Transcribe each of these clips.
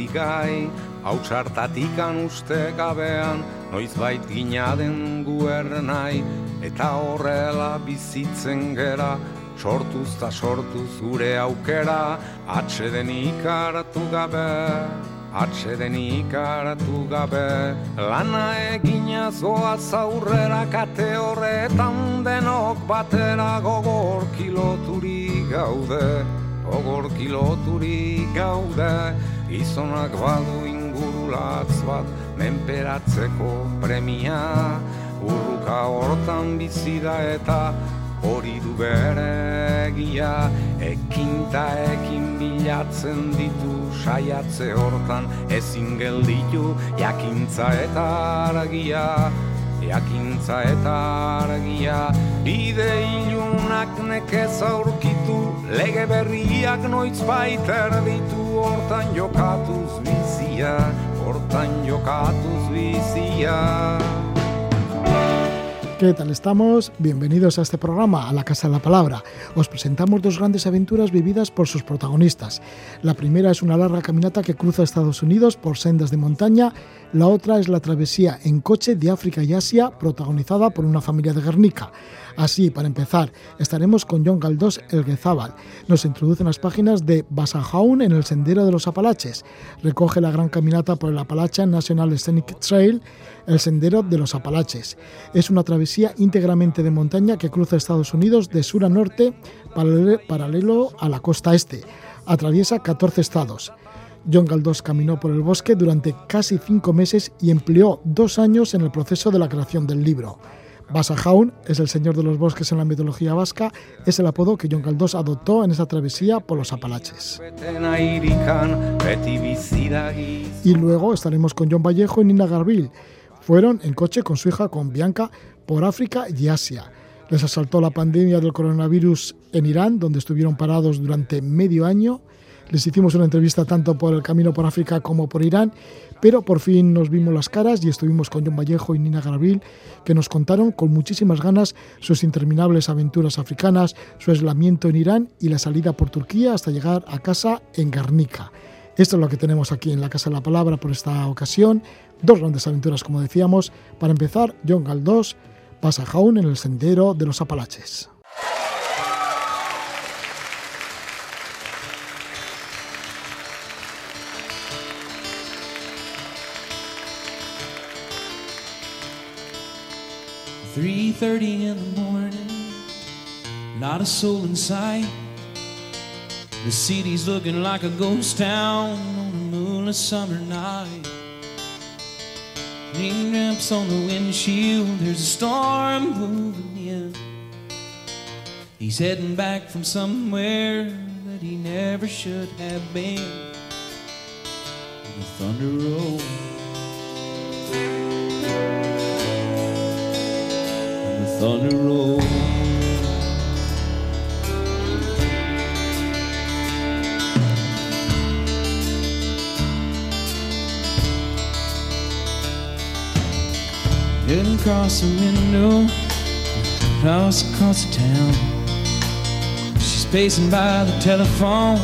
zen bizigai, hau txartatik uste gabean, noiz bait ginaden guer eta horrela bizitzen gera, sortuz ta sortuz gure aukera, atxeden ikaratu gabe. Atxeden ikaratu gabe Lana egina zoa zaurrera kate horretan denok batera gogor kiloturi gaude Gogor kiloturi gaude Izonak badu ingurulatz bat menperatzeko premia Urruka hortan bizida eta hori du bere egia ekin ta ekin bilatzen ditu saiatze hortan ezin gelditu jakintza eta argia. Jakintza eta argia bide ilunak nekez aurkitu lege berriak noiz baiter ditu hortan jokatuz bizia ¿Qué tal estamos? Bienvenidos a este programa, a la Casa de la Palabra. Os presentamos dos grandes aventuras vividas por sus protagonistas. La primera es una larga caminata que cruza Estados Unidos por sendas de montaña, la otra es la travesía en coche de África y Asia protagonizada por una familia de Guernica. Así, para empezar, estaremos con John Galdós Elguezábal. Nos introduce en las páginas de Basajaun en el Sendero de los Apalaches. Recoge la gran caminata por el Appalachian National Scenic Trail, el Sendero de los Apalaches. Es una travesía íntegramente de montaña que cruza Estados Unidos de sur a norte, paralelo a la costa este. Atraviesa 14 estados. John Galdós caminó por el bosque durante casi cinco meses y empleó dos años en el proceso de la creación del libro. Basajaun es el señor de los bosques en la mitología vasca, es el apodo que John Galdós adoptó en esa travesía por los Apalaches. Y luego estaremos con John Vallejo y Nina Garville. Fueron en coche con su hija, con Bianca, por África y Asia. Les asaltó la pandemia del coronavirus en Irán, donde estuvieron parados durante medio año. Les hicimos una entrevista tanto por el camino por África como por Irán pero por fin nos vimos las caras y estuvimos con John Vallejo y Nina Garavil, que nos contaron con muchísimas ganas sus interminables aventuras africanas, su aislamiento en Irán y la salida por Turquía hasta llegar a casa en Garnica. Esto es lo que tenemos aquí en la Casa de la Palabra por esta ocasión. Dos grandes aventuras, como decíamos. Para empezar, John Galdós pasa Jaun en el sendero de los Apalaches. 3.30 in the morning, not a soul in sight. The city's looking like a ghost town on a moonless summer night. Raindrops on the windshield, there's a storm moving in. He's heading back from somewhere that he never should have been. The thunder rolls. Thunder roll. Heading across the window, across across the town. She's pacing by the telephone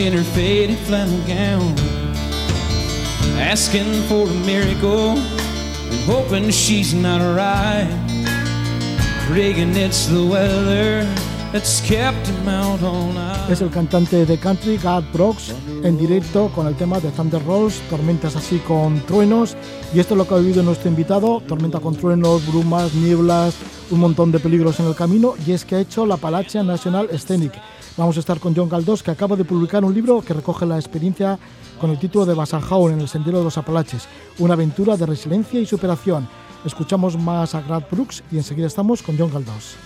in her faded flannel gown, asking for a miracle and hoping she's not right. Es el cantante de country, Gad Brooks, en directo con el tema de Thunder Rolls, tormentas así con truenos. Y esto es lo que ha vivido nuestro invitado: tormenta con truenos, brumas, nieblas, un montón de peligros en el camino. Y es que ha hecho la Palacia National Scenic. Vamos a estar con John Galdós, que acaba de publicar un libro que recoge la experiencia con el título de Basajaun en el Sendero de los Apalaches, una aventura de resiliencia y superación. Escuchamos más a Grant Brooks y enseguida estamos con John Galdós.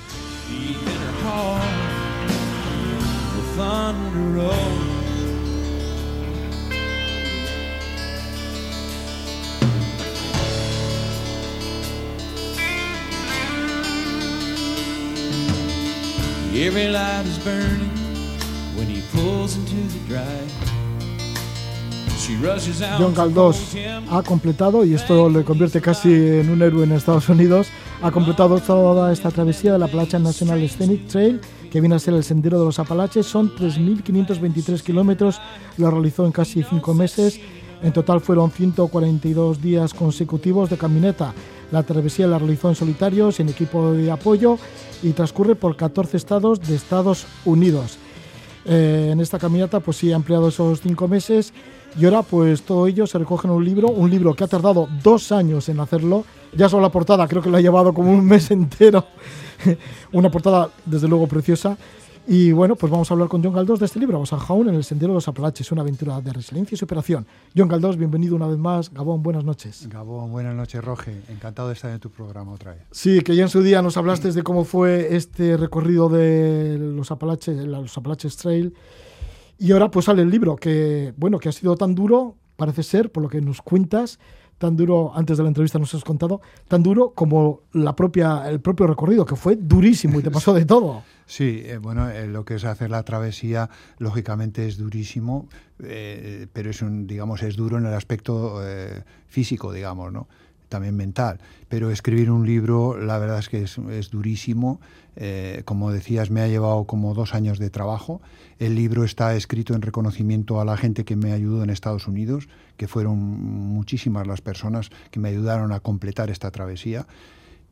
Every light is burning when he pulls into the drive. John Galdós ha completado, y esto le convierte casi en un héroe en Estados Unidos, ha completado toda esta travesía de la National Scenic Trail que viene a ser el Sendero de los Apalaches. Son 3.523 kilómetros, lo realizó en casi cinco meses. En total fueron 142 días consecutivos de caminata. La travesía la realizó en solitario, sin equipo de apoyo y transcurre por 14 estados de Estados Unidos. Eh, en esta caminata pues sí ha empleado esos cinco meses y ahora pues todo ello se recoge en un libro, un libro que ha tardado dos años en hacerlo. Ya solo la portada creo que lo ha llevado como un mes entero. Una portada desde luego preciosa y bueno, pues vamos a hablar con John Galdós de este libro, Jaun en el Sendero de los Apalaches, una aventura de resiliencia y superación. John Galdós, bienvenido una vez más. Gabón, buenas noches. Gabón, buenas noches, Roge. Encantado de estar en tu programa otra vez. Sí, que ya en su día nos hablaste de cómo fue este recorrido de los Apalaches, los Apalaches Trail. Y ahora pues sale el libro, que bueno, que ha sido tan duro, parece ser, por lo que nos cuentas, tan duro, antes de la entrevista nos has contado, tan duro como la propia, el propio recorrido, que fue durísimo y te pasó de todo. Sí, eh, bueno, eh, lo que es hacer la travesía, lógicamente es durísimo, eh, pero es un, digamos, es duro en el aspecto físico, digamos, ¿no? También mental. Pero escribir un libro, la verdad es que es, durísimo. como decías, me ha llevado como dos años de trabajo. El libro está escrito en reconocimiento a la gente que me ayudó en Estados Unidos, que fueron muchísimas las personas que me ayudaron a completar esta travesía.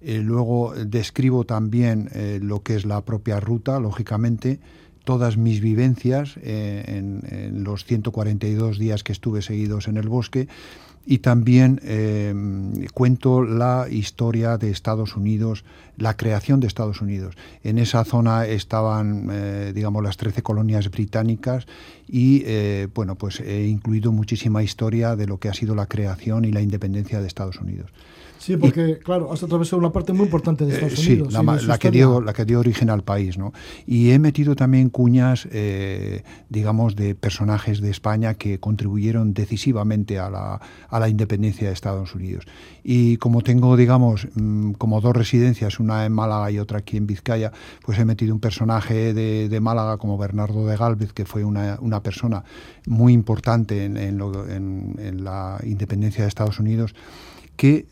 Eh, luego describo también eh, lo que es la propia ruta, lógicamente, todas mis vivencias eh, en, los 142 días que estuve seguidos en el bosque y también cuento la historia de Estados Unidos, la creación de Estados Unidos. En esa zona estaban, digamos, las 13 colonias británicas y, bueno, pues he incluido muchísima historia de lo que ha sido la creación y la independencia de Estados Unidos. Sí, porque, claro, has atravesado una parte muy importante de Estados eh, Unidos. Sí, la, que dio, la que dio origen al país, ¿no? Y he metido también cuñas, eh, digamos, de personajes de España que contribuyeron decisivamente a la, a la independencia de Estados Unidos. Y como tengo, digamos, mm, como dos residencias, una en Málaga y otra aquí en Vizcaya, pues he metido un personaje de, de Málaga como Bernardo de Galvez, que fue una, una persona muy importante en, la independencia de Estados Unidos que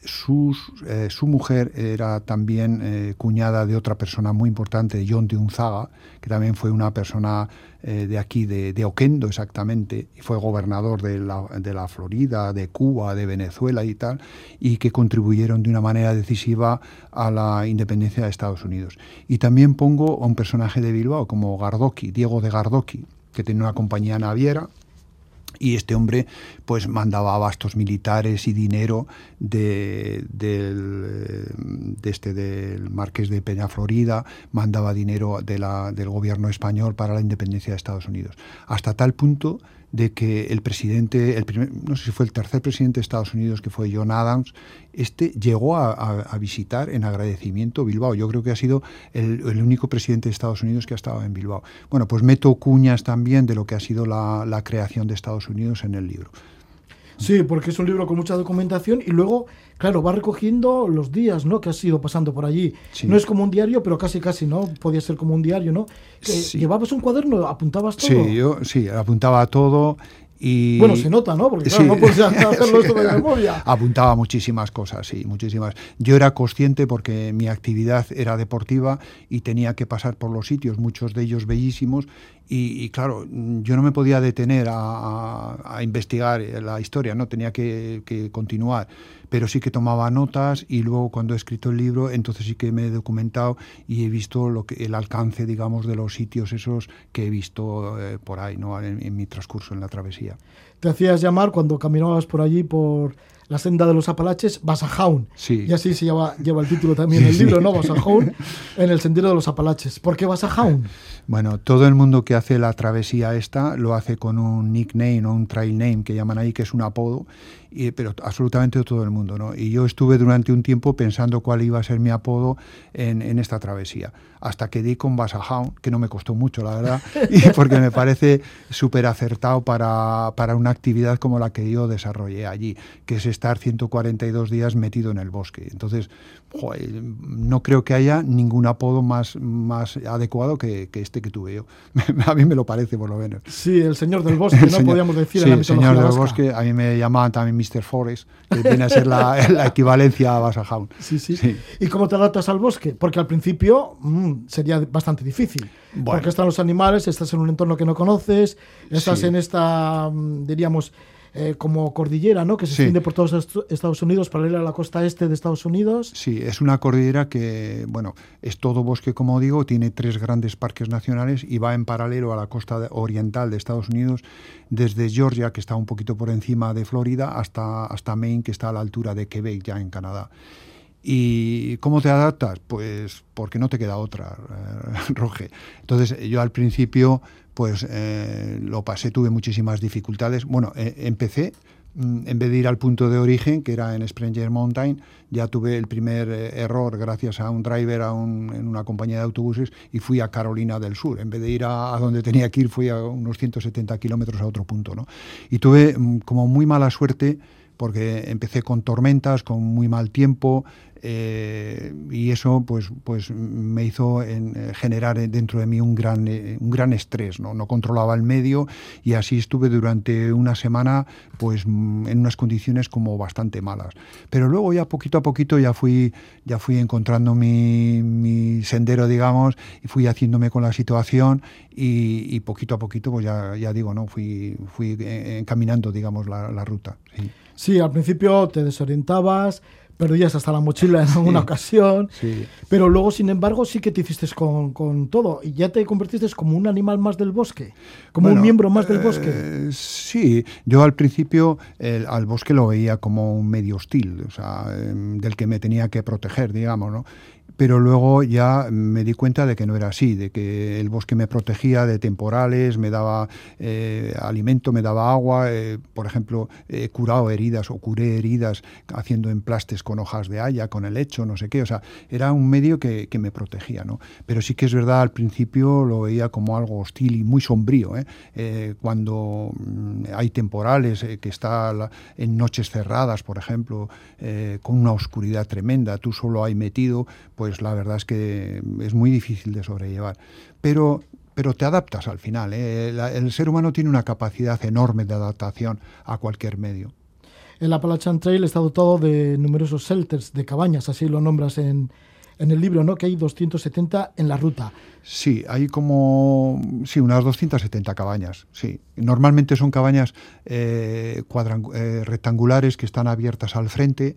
eh, su mujer era también eh, cuñada de otra persona muy importante, John de Unzaga, que también fue una persona eh, de aquí, de, Oquendo exactamente, y fue gobernador de la, de la, Florida, de Cuba, de Venezuela y tal, y que contribuyeron de una manera decisiva a la independencia de Estados Unidos. Y también pongo a un personaje de Bilbao como Gardoki, Diego de Gardoki, que tenía una compañía naviera y este hombre pues mandaba abastos militares y dinero de, del, de este, del marqués de Peña Florida, mandaba dinero de la, del gobierno español para la independencia de Estados Unidos. Hasta tal punto de que el presidente, el primer, no sé si fue el tercer presidente de Estados Unidos, que fue John Adams, este llegó a, visitar en agradecimiento Bilbao. Yo creo que ha sido el, único presidente de Estados Unidos que ha estado en Bilbao. Bueno, pues meto cuñas también de lo que ha sido la, la creación de Estados Unidos en el libro. Sí, porque es un libro con mucha documentación y luego, claro, va recogiendo los días, ¿no? Que has ido pasando por allí. No es como un diario, pero casi, casi, ¿no? Podía ser como un diario, ¿no? ¿Llevabas un cuaderno? ¿Apuntabas todo? Sí, yo sí, apuntaba todo y... Bueno, se nota, ¿no? Porque claro, no puedes hacerlo esto de memoria. Apuntaba muchísimas cosas, sí, muchísimas. Yo era consciente porque mi actividad era deportiva y tenía que pasar por los sitios, muchos de ellos bellísimos, y, claro, yo no me podía detener a, investigar la historia, no tenía que, que, continuar, pero sí que tomaba notas y luego cuando he escrito el libro, entonces sí que me he documentado y he visto lo que, el alcance, digamos, de los sitios esos que he visto eh, por ahí, ¿no? En, en mi transcurso en la travesía. Te hacías llamar cuando caminabas por allí por la senda de los Apalaches, Basajaun. Sí. Y así se lleva, lleva el título también del libro, ¿no? Basajaun, en el sendero de los Apalaches. ¿Por qué Basajaun? Bueno, todo el mundo que hace la travesía esta lo hace con un nickname o un trail name que llaman ahí, que es un apodo, y, pero absolutamente todo el mundo, ¿no? Y yo estuve durante un tiempo pensando cuál iba a ser mi apodo en, en esta travesía, hasta que di con Basajaun, que no me costó mucho, la verdad, y porque me parece súper acertado para, para una actividad como la que yo desarrollé allí, que es estar 142 días metido en el bosque. Entonces, no creo que haya ningún apodo más, más adecuado que, este que tuve yo. a mí me lo parece, por lo menos. Sí, el señor del bosque, no podíamos decir en la el señor del bosque, a mí me llamaban también Mr. Forest, que viene a ser la, equivalencia a Basajaun. Sí, sí, sí. ¿Y cómo te adaptas al bosque? Porque al principio mm, sería bastante difícil. Porque están los animales, estás en un entorno que no conoces, estás en esta, mm, diríamos, eh, como cordillera, ¿no? Que se extiende por todos Estados Unidos, paralela a la costa este de Estados Unidos. Sí, es una cordillera que, bueno, es todo bosque, como digo, tiene tres grandes parques nacionales y va en paralelo a la costa oriental de Estados Unidos, desde Georgia, que está un poquito por encima de Florida, hasta, hasta Maine, que está a la altura de Quebec, ya en Canadá. ¿Y cómo te adaptas? Pues porque no te queda otra, eh, Roge. Entonces yo al principio pues eh, lo pasé, tuve muchísimas dificultades. Bueno, eh, empecé, mm, en vez de ir al punto de origen, que era en Springer Mountain, ya tuve el primer error gracias a un driver a en una compañía de autobuses y fui a Carolina del Sur. En vez de ir a, donde tenía que ir, fui a unos 170 kilómetros a otro punto. ¿no? Y tuve mm, como muy mala suerte porque empecé con tormentas, con muy mal tiempo, eh, y eso pues, pues me hizo eh, generar dentro de mí un gran, eh, un gran estrés, ¿no? no controlaba el medio y así estuve durante una semana pues mm, en unas condiciones como bastante malas. Pero luego ya poquito a poquito ya fui, ya fui encontrando mi, sendero, digamos, y fui haciéndome con la situación y, poquito a poquito pues ya, ya digo, ¿no? fui, fui encaminando digamos la, ruta. Sí, al principio te desorientabas, perdías hasta la mochila en alguna ocasión, pero luego, sin embargo, sí que te hiciste con, con, todo y ya te convertiste como un animal más del bosque, como un miembro más del bosque. Eh, sí, yo al principio al bosque lo veía como un medio hostil, o sea, em, del que me tenía que proteger, digamos, ¿no? Pero luego ya me di cuenta de que no era así, de que el bosque me protegía de temporales, me daba eh, alimento, me daba agua, eh, por ejemplo, he curado heridas o curé heridas haciendo emplastes con hojas de haya, con el no sé qué, o sea, era un medio que, me protegía, ¿no? Pero sí que es verdad, al principio lo veía como algo hostil y muy sombrío, ¿eh? cuando mm, hay temporales, que está en noches cerradas, por ejemplo, con una oscuridad tremenda, tú solo hay metido, pues la verdad es que es muy difícil de sobrellevar. Pero, pero te adaptas al final. ¿eh? El, ser humano tiene una capacidad enorme de adaptación a cualquier medio. El Appalachian Trail está dotado de numerosos shelters, de cabañas, así lo nombras en, en el libro, ¿no? Que hay 270 en la ruta. Sí, hay como sí, unas 270 cabañas. Sí, normalmente son cabañas eh, eh, rectangulares que están abiertas al frente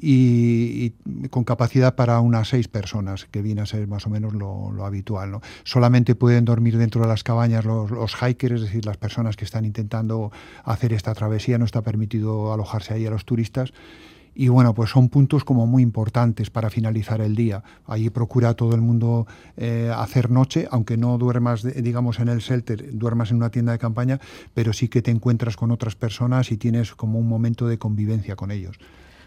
y, con capacidad para unas seis personas, que viene a ser más o menos lo, habitual. ¿no? Solamente pueden dormir dentro de las cabañas los, hikers, es decir, las personas que están intentando hacer esta travesía, no está permitido alojarse ahí a los turistas. Y bueno, pues son puntos como muy importantes para finalizar el día. Allí procura todo el mundo eh, hacer noche, aunque no duermas, digamos, en el shelter, duermas en una tienda de campaña, pero sí que te encuentras con otras personas y tienes como un momento de convivencia con ellos.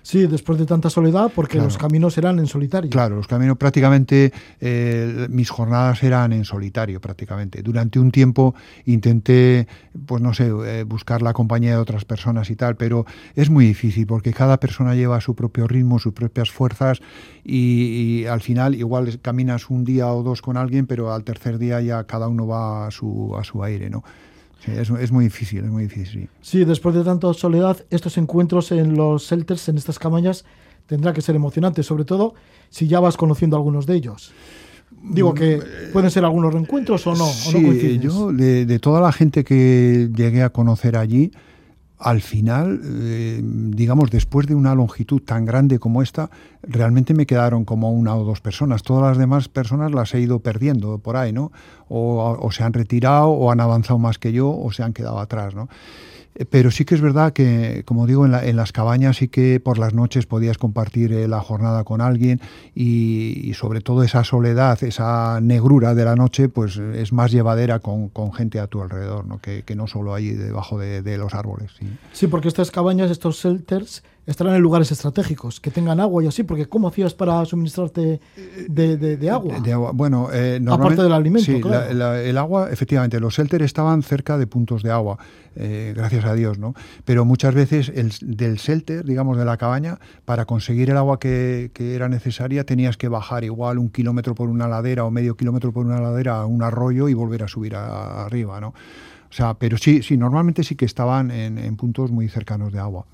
Sí, después de tanta soledad, porque los caminos eran en solitario. Claro, los caminos prácticamente, eh, mis jornadas eran en solitario prácticamente. Durante un tiempo intenté, pues no sé, eh, buscar la compañía de otras personas y tal, pero es muy difícil porque cada persona lleva su propio ritmo, sus propias fuerzas y, al final igual caminas un día o dos con alguien, pero al tercer día ya cada uno va a su, a su aire, ¿no? Sí, es, muy difícil, es muy difícil. Sí. después de tanta soledad, estos encuentros en los shelters, en estas cabañas, tendrá que ser emocionante, sobre todo si ya vas conociendo algunos de ellos. Digo que mm, pueden ser algunos reencuentros o no. Sí, yo de, toda la gente que llegué a conocer allí, al final, eh, digamos, después de una longitud tan grande como esta, realmente me quedaron como una o dos personas. Todas las demás personas las he ido perdiendo por ahí, ¿no? O, o se han retirado, o han avanzado más que yo, o se han quedado atrás, ¿no? Eh, pero sí que es verdad que, como digo, en, las cabañas sí que por las noches podías compartir eh, la jornada con alguien y, sobre todo esa soledad, esa negrura de la noche, pues es más llevadera con, gente a tu alrededor, ¿no? Que, no solo ahí debajo de, los árboles. Sí. porque estas cabañas, estos shelters, estarán en lugares estratégicos, que tengan agua y así, porque ¿cómo hacías para suministrarte de, agua? De, agua. Bueno, eh, aparte del alimento. Sí, el agua, efectivamente, los shelters estaban cerca de puntos de agua, eh, gracias a Dios, ¿no? Pero muchas veces el, del shelter, digamos, de la cabaña, para conseguir el agua que, era necesaria, tenías que bajar igual un kilómetro por una ladera o medio kilómetro por una ladera a un arroyo y volver a subir arriba, ¿no? O sea, pero sí, sí, normalmente sí que estaban en puntos muy cercanos de agua.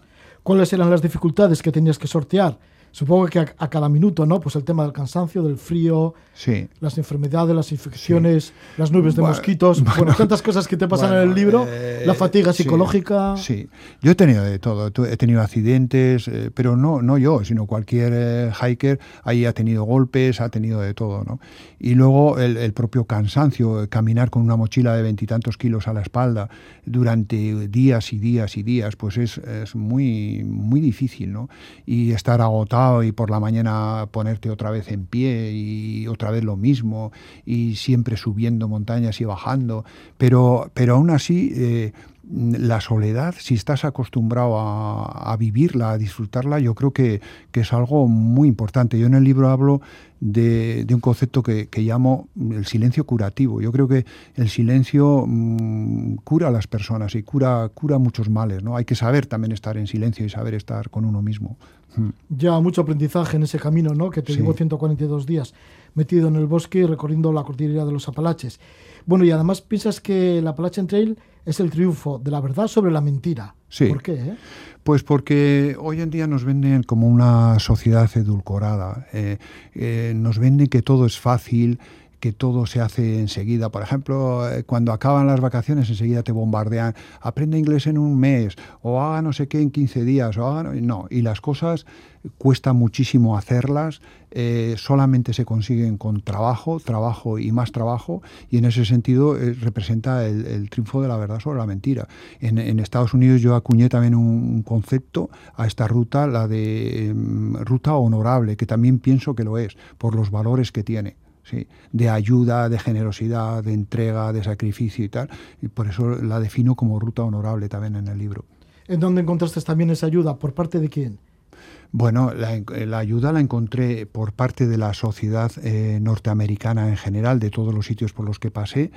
¿Cuáles eran las dificultades que tenías que sortear? Supongo que a, cada minuto, ¿no? Pues el tema del cansancio, del frío, sí. las enfermedades, las infecciones, las nubes de mosquitos, bueno, tantas cosas que te pasan en el libro, eh, la fatiga psicológica. Sí, yo he tenido de todo, he tenido accidentes, eh, pero no, no yo, sino cualquier eh, hiker ahí ha tenido golpes, ha tenido de todo, ¿no? Y luego el, propio cansancio, caminar con una mochila de veintitantos kilos a la espalda durante días y días y días, pues es, es muy, muy difícil, ¿no? Y estar agotado y por la mañana ponerte otra vez en pie y otra vez lo mismo y siempre subiendo montañas y bajando, pero, pero aún así eh, la soledad, si estás acostumbrado a, vivirla, a disfrutarla, yo creo que, es algo muy importante. Yo en el libro hablo de, un concepto que, llamo el silencio curativo. Yo creo que el silencio mm, cura a las personas y cura, cura muchos males. ¿no? Hay que saber también estar en silencio y saber estar con uno mismo. Mm. Ya mucho aprendizaje en ese camino, ¿no? Que te llevó 142 días metido en el bosque y recorriendo la cordillera de los Apalaches. Bueno, y además piensas que la Appalachian Trail es el triunfo de la verdad sobre la mentira. Sí. ¿Por qué? Eh? Pues porque hoy en día nos venden como una sociedad edulcorada. Eh, eh, nos venden que todo es fácil, que todo se hace enseguida. Por ejemplo, cuando acaban las vacaciones enseguida te bombardean, aprende inglés en un mes, o haga no sé qué en 15 días, o haga no, y las cosas cuesta muchísimo hacerlas, eh, solamente se consiguen con trabajo, trabajo y más trabajo, y en ese sentido eh, representa el, triunfo de la verdad sobre la mentira. En, Estados Unidos yo acuñé también un, concepto a esta ruta, la de em, ruta honorable, que también pienso que lo es, por los valores que tiene de ayuda, de generosidad, de entrega, de sacrificio y tal. Y por eso la defino como ruta honorable también en el libro. ¿En dónde encontraste también esa ayuda? ¿Por parte de quién? Bueno, la, ayuda la encontré por parte de la sociedad eh, norteamericana en general, de todos los sitios por los que pasé,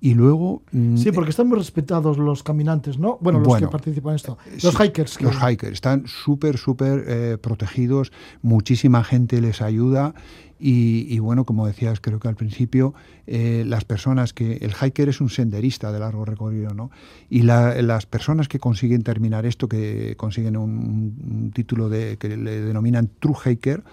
y luego... Mm, sí, porque están muy respetados los caminantes, ¿no? Bueno, los que participan en esto. Los hikers. Los hikers están súper, súper eh, protegidos. Muchísima gente les ayuda. Y, bueno, como decías, creo que al principio, eh, las personas que... El hiker es un senderista de largo recorrido, ¿no? Y las personas que consiguen terminar esto, que consiguen un, un título de, que le denominan True Hiker,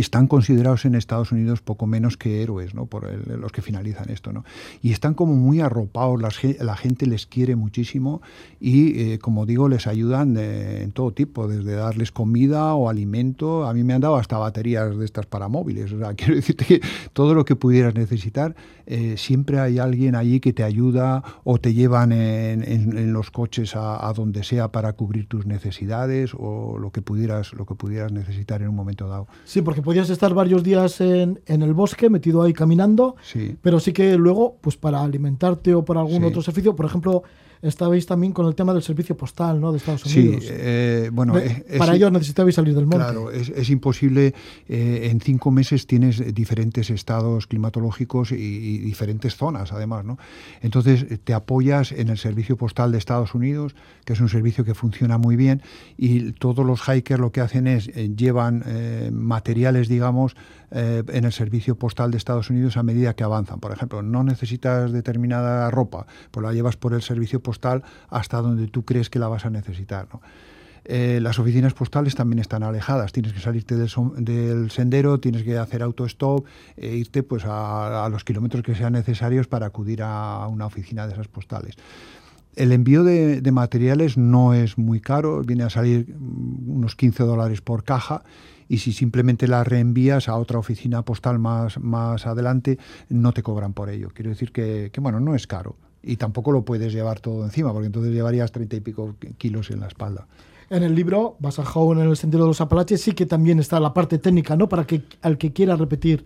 están considerados en Estados Unidos poco menos que héroes, ¿no? Por los que finalizan esto, ¿no? Y están como muy arropados, la gente les quiere muchísimo y, eh, como digo, les ayudan en todo tipo, desde darles comida o alimento. A mí me han dado hasta baterías de estas para móviles. Quiero decirte que todo lo que pudieras necesitar, eh, siempre hay alguien allí que te ayuda o te llevan en, los coches a, a, donde sea para cubrir tus necesidades o lo que pudieras, lo que pudieras necesitar en un momento dado. Sí, porque podías estar varios días en, en, el bosque, metido ahí caminando, pero sí que luego, pues para alimentarte o para algún otro servicio, por ejemplo, estabais también con el tema del servicio postal ¿no? de Estados Unidos. Sí, eh, bueno. para ello necesitabais salir del monte. Claro, es, imposible. Eh, en cinco meses tienes diferentes estados climatológicos y, diferentes zonas, además. ¿no? Entonces te apoyas en el servicio postal de Estados Unidos, que es un servicio que funciona muy bien, y todos los hikers lo que hacen es eh, llevan materiales, digamos, eh, en el servicio postal de Estados Unidos a medida que avanzan. Por ejemplo, no necesitas determinada ropa, pues la llevas por el servicio postal hasta donde tú crees que la vas a necesitar. Eh, las oficinas postales también están alejadas. Tienes que salirte del, sendero, tienes que hacer autostop e irte pues, a, los kilómetros que sean necesarios para acudir a una oficina de esas postales. El envío de, materiales no es muy caro, viene a salir mm, unos 15 dólares por caja y si simplemente la reenvías a otra oficina postal más, más adelante, no te cobran por ello. Quiero decir que, bueno, no es caro y tampoco lo puedes llevar todo encima, porque entonces llevarías treinta y pico kilos en la espalda. En el libro, Basajón en el Sendero de los Apalaches, sí que también está la parte técnica, ¿no? Para que al que quiera repetir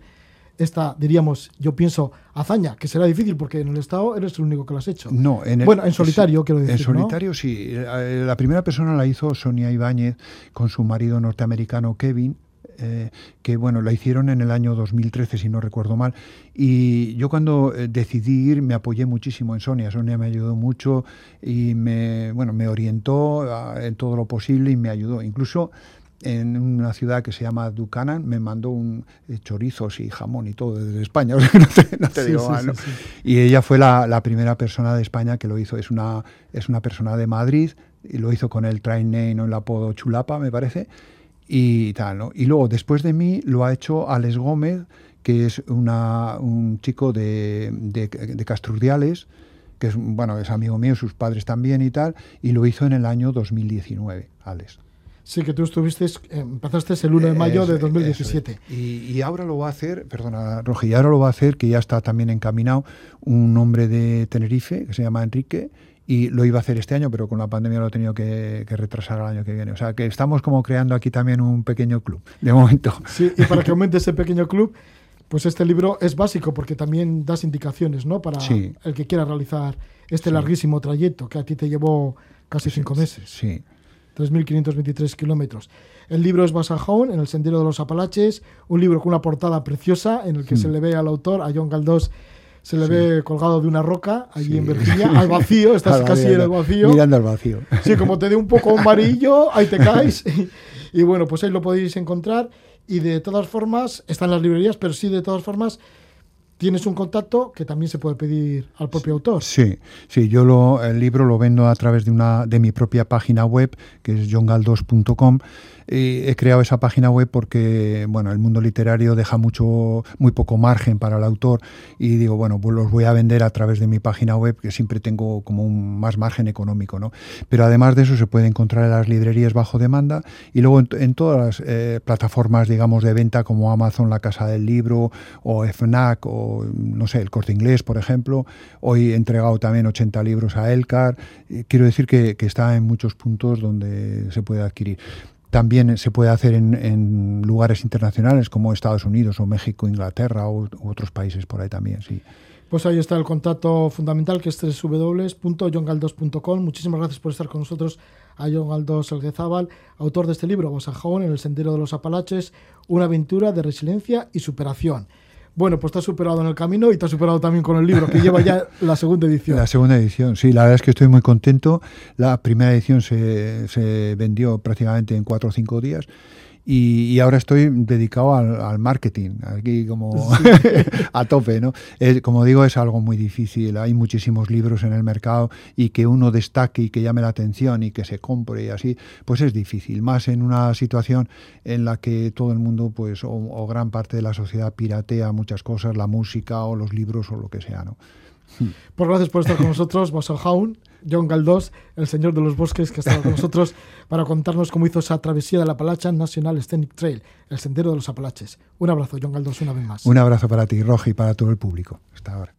esta, diríamos, yo pienso, hazaña, que será difícil porque en el Estado eres el único que lo has hecho. No, en bueno, en solitario, quiero decir. En solitario, sí. Eh, la primera persona la hizo Sonia Ibáñez con su marido norteamericano Kevin. Eh, que bueno, la hicieron en el año 2013, si no recuerdo mal. Y yo cuando eh, decidí ir me apoyé muchísimo en Sonia. Sonia me ayudó mucho y me, bueno, me orientó en todo lo posible y me ayudó. Incluso en una ciudad que se llama Ducanan, me mandó un eh, chorizos y jamón y todo desde España, no te, digo mal, Y ella fue la, primera persona de España que lo hizo, es una, es una persona de Madrid, y lo hizo con el train name, ¿no? el apodo Chulapa, me parece, y tal, ¿no? Y luego, después de mí, lo ha hecho Alex Gómez, que es una, un chico de, de, de Castrurdiales, que es, bueno, es amigo mío, sus padres también y tal, y lo hizo en el año 2019, Alex. Sí, que tú estuviste, empezaste el 1 de mayo de 2017. Y, ahora lo va a hacer, perdona, Roge, y ahora lo va a hacer, que ya está también encaminado, un hombre de Tenerife que se llama Enrique, y lo iba a hacer este año, pero con la pandemia lo ha tenido que, retrasar al año que viene. O sea, que estamos como creando aquí también un pequeño club, de momento. Sí, y para que aumente ese pequeño club, pues este libro es básico porque también das indicaciones, ¿no? Para el que quiera realizar este larguísimo trayecto que a ti te llevó casi cinco meses. Sí. 3.523 kilómetros. El libro es Basajón, en el Sendero de los Apalaches, un libro con una portada preciosa en el que se mm. le ve al autor, a John Galdós, se le ve colgado de una roca allí en Virginia, al vacío, estás casi en el vacío. Mirando al vacío. Sí, como te dé un poco amarillo, ahí te caes. y bueno, pues ahí lo podéis encontrar. Y de todas formas, están las librerías, pero sí, de todas formas, tienes un contacto que también se puede pedir al propio autor. Sí, sí, yo lo, el libro lo vendo a través de una de mi propia página web, que es johngaldos.com he creado esa página web porque bueno, el mundo literario deja mucho, muy poco margen para el autor y digo, bueno, pues los voy a vender a través de mi página web, que siempre tengo como un más margen económico, ¿no? Pero además de eso se puede encontrar en las librerías bajo demanda y luego en, todas las eh, plataformas, digamos, de venta como Amazon, La Casa del Libro o FNAC o, no sé, el Corte Inglés, por ejemplo. Hoy he entregado también 80 libros a Elcar. Quiero decir que está en muchos puntos donde se puede adquirir. También se puede hacer en, lugares internacionales como Estados Unidos o México, Inglaterra u, otros países por ahí también, sí. Pues ahí está el contacto fundamental que es www.johngaldos.com. Muchísimas gracias por estar con nosotros a John Galdos Elguezábal, autor de este libro, Bosajón en el Sendero de los Apalaches, una aventura de resiliencia y superación. Bueno, pues te has superado en el camino y te has superado también con el libro, que lleva ya la segunda edición. La segunda edición, sí, la verdad es que estoy muy contento. La primera edición se, se vendió prácticamente en cuatro o cinco días y, ahora estoy dedicado al, marketing, aquí como a tope, ¿no? como digo, es algo muy difícil. Hay muchísimos libros en el mercado y que uno destaque y que llame la atención y que se compre y así, pues es difícil. Más en una situación en la que todo el mundo, pues, o, gran parte de la sociedad piratea muchas cosas, la música o los libros o lo que sea, ¿no? Pues gracias por estar con nosotros, Jaun. John Galdós, el señor de los bosques, que ha estado con nosotros para contarnos cómo hizo esa travesía del Apalache National Scenic Trail, el sendero de los Apalaches. Un abrazo, John Galdós, una vez más. Un abrazo para ti, Roji, y para todo el público. Hasta ahora.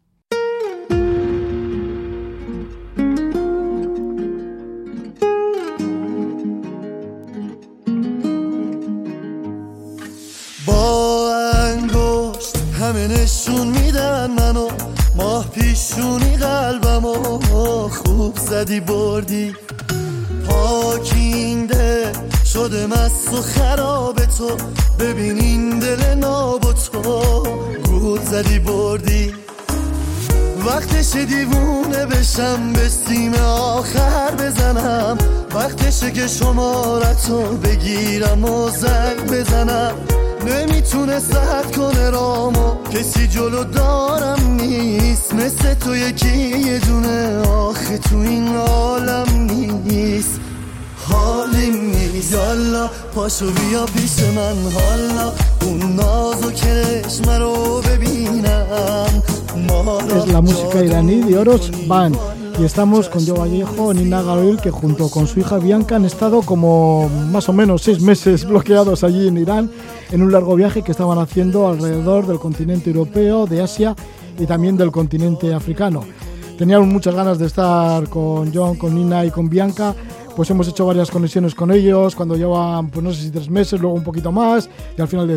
ماه پیشونی قلبم و خوب زدی بردی. پاکینده شده مست و خراب تو. ببین این دل ناب تو. گود زدی بردی. وقتش دیوونه بشم به سیم آخر بزنم. وقتشه که شمارتو بگیرم و زنگ بزنم. نمی‌تونه سرد کنه رامو. کسی جلو دارم نیست مثل تو یکی یه دونه. آخه تو این عالم نیست. حالیم نیست. یالا پاشو بیا پیش من. حالا اون ناز و کرشم رو ببینم. Es la música iraní de Oros Van y estamos con Joe Vallejo, Nina Garoil, que junto con su hija Bianca han estado como más o menos seis meses bloqueados allí en Irán en un largo viaje que estaban haciendo alrededor del continente europeo, de Asia y también del continente africano. Teníamos muchas ganas de estar con John, con Nina y con Bianca pues hemos hecho varias conexiones con ellos cuando llevan, pues no sé si tres meses, luego un poquito más, y al final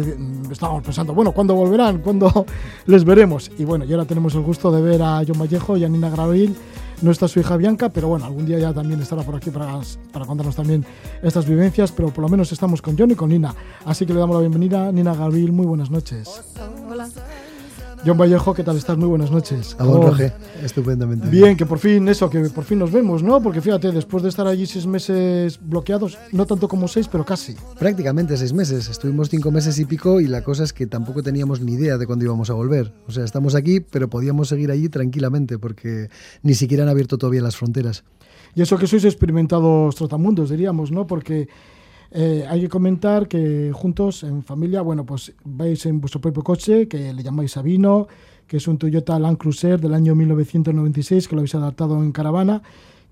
estábamos pensando, bueno, ¿cuándo volverán? ¿Cuándo les veremos? Y bueno, y ahora tenemos el gusto de ver a John Vallejo y a Nina Gravil. No está su hija Bianca, pero bueno, algún día ya también estará por aquí para, para contarnos también estas vivencias, pero por lo menos estamos con John y con Nina. Así que le damos la bienvenida. Nina Gravil, muy buenas noches. Hola. John Vallejo, ¿qué tal estás? Muy buenas noches. Hola, Roge. Estupendamente. Bien, que por fin, eso, que por fin nos vemos, ¿no? Porque fíjate, después de estar allí seis meses bloqueados, no tanto como seis, pero casi. Prácticamente seis meses. Estuvimos cinco meses y pico y la cosa es que tampoco teníamos ni idea de cuándo íbamos a volver. O sea, estamos aquí, pero podíamos seguir allí tranquilamente porque ni siquiera han abierto todavía las fronteras. Y eso que sois experimentados trotamundos, diríamos, ¿no? Porque eh, hay que comentar que juntos, en familia, bueno, pues vais en vuestro propio coche, que le llamáis Sabino, que es un Toyota Land Cruiser del año 1996, que lo habéis adaptado en caravana,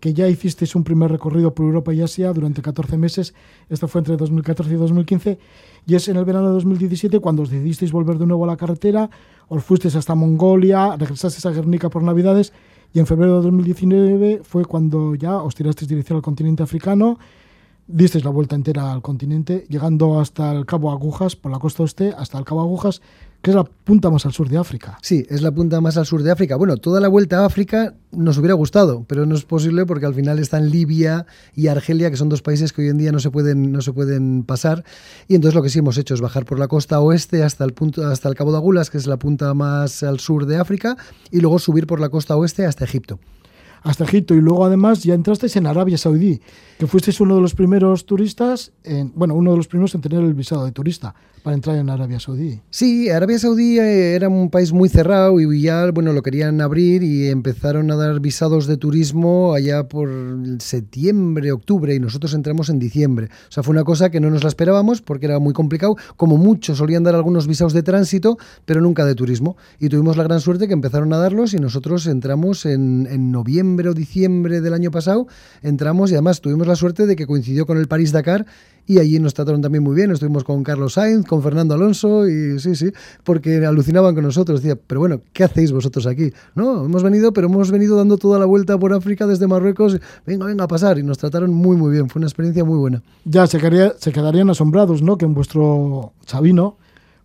que ya hicisteis un primer recorrido por Europa y Asia durante 14 meses, esto fue entre 2014 y 2015, y es en el verano de 2017 cuando os decidisteis volver de nuevo a la carretera, os fuisteis hasta Mongolia, regresasteis a Guernica por Navidades, y en febrero de 2019 fue cuando ya os tirasteis dirección al continente africano, disteis la vuelta entera al continente, llegando hasta el Cabo Agujas, por la costa oeste, hasta el Cabo Agujas, que es la punta más al sur de África. Sí, es la punta más al sur de África. Bueno, toda la vuelta a África nos hubiera gustado, pero no es posible porque al final están Libia y Argelia, que son dos países que hoy en día no se pueden, no se pueden pasar. Y entonces lo que sí hemos hecho es bajar por la costa oeste hasta el, punto, hasta el Cabo de Agulas, que es la punta más al sur de África, y luego subir por la costa oeste hasta Egipto hasta Egipto y luego además ya entrasteis en Arabia Saudí, que fuisteis uno de los primeros turistas, en, bueno, uno de los primeros en tener el visado de turista para entrar en Arabia Saudí. Sí, Arabia Saudí eh, era un país muy cerrado y ya, bueno, lo querían abrir y empezaron a dar visados de turismo allá por septiembre, octubre y nosotros entramos en diciembre. O sea, fue una cosa que no nos la esperábamos porque era muy complicado. Como mucho solían dar algunos visados de tránsito, pero nunca de turismo. Y tuvimos la gran suerte que empezaron a darlos y nosotros entramos en, en noviembre o diciembre del año pasado, entramos y además tuvimos la suerte de que coincidió con el París-Dakar y allí nos trataron también muy bien. Estuvimos con Carlos Sainz, con Fernando Alonso y sí, sí, porque alucinaban con nosotros. Decía, pero bueno, ¿qué hacéis vosotros aquí? No, hemos venido, pero hemos venido dando toda la vuelta por África desde Marruecos. Venga, venga a pasar. Y nos trataron muy, muy bien. Fue una experiencia muy buena. Ya, se, quedarían asombrados, ¿no? Que en vuestro Sabino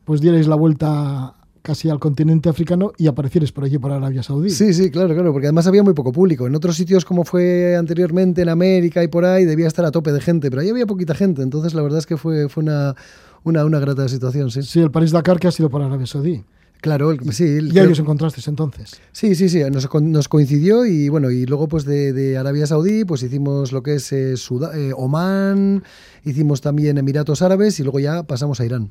pues dierais la vuelta casi al continente africano y aparecieres por allí, por Arabia Saudí. Sí, sí, claro, claro, porque además había muy poco público. En otros sitios, como fue anteriormente en América y por ahí, debía estar a tope de gente, pero ahí había poquita gente. Entonces, la verdad es que fue, fue una, una, una grata situación, sí. Sí, el París-Dakar que ha sido por Arabia Saudí. Claro, sí. ¿Y ahí os encontrasteis entonces? Sí, sí, sí, nos, nos, coincidió y bueno, y luego pues de, de, Arabia Saudí pues hicimos lo que es eh, eh, Oman, hicimos también Emiratos Árabes y luego ya pasamos a Irán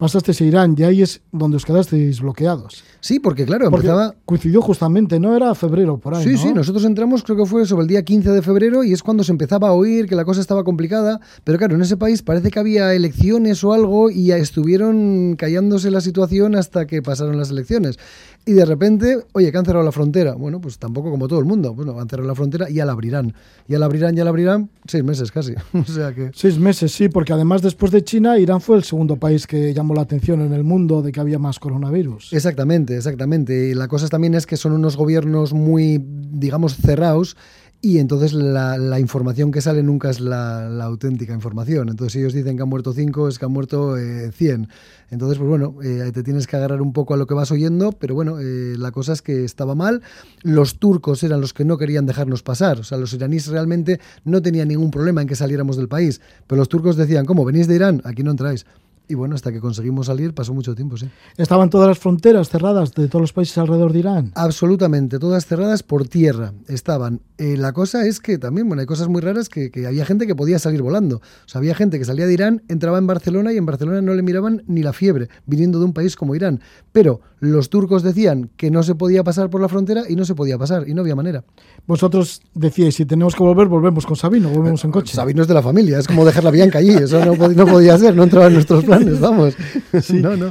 pasasteis a Irán y ahí es donde os quedasteis bloqueados. Sí, porque claro, empezaba... coincidió justamente, ¿no? Era febrero por ahí. Sí, sí, nosotros entramos, creo que fue sobre el día 15 de febrero y es cuando se empezaba a oír que la cosa estaba complicada. Pero claro, en ese país parece que había elecciones o algo y estuvieron callándose la situación hasta que pasaron las elecciones. Y de repente, oye, que han cerrado la frontera. Bueno, pues tampoco como todo el mundo. Bueno, han cerrado la frontera y ya la abrirán. Ya la abrirán, ya la abrirán, seis meses casi. o sea que... Seis meses, sí, porque además después de China, Irán fue el segundo país que llamó la atención en el mundo de que había más coronavirus. Exactamente, exactamente. Y la cosa también es que son unos gobiernos muy, digamos, cerrados y entonces la, información que sale nunca es la, auténtica información. Entonces, si ellos dicen que han muerto cinco, es que han muerto eh, 100. Entonces, pues bueno, eh, te tienes que agarrar un poco a lo que vas oyendo, pero bueno, eh, la cosa es que estaba mal. Los turcos eran los que no querían dejarnos pasar. O sea, los iraníes realmente no tenían ningún problema en que saliéramos del país. Pero los turcos decían, ¿cómo? ¿Venís de Irán? Aquí no entráis. Y bueno, hasta que conseguimos salir pasó mucho tiempo, sí. ¿Estaban todas las fronteras cerradas de todos los países alrededor de Irán? Absolutamente, todas cerradas por tierra estaban. Eh, la cosa es que también, bueno, hay cosas muy raras que, que, había gente que podía salir volando. O sea, había gente que salía de Irán, entraba en Barcelona y en Barcelona no le miraban ni la fiebre, viniendo de un país como Irán. Pero los turcos decían que no se podía pasar por la frontera y no se podía pasar, y no había manera. Vosotros decíais, si tenemos que volver, volvemos con Sabino, volvemos en coche. Sabino es de la familia, es como dejar la Bianca allí, eso no, no podía ser, no entraba en nuestros planes vamos.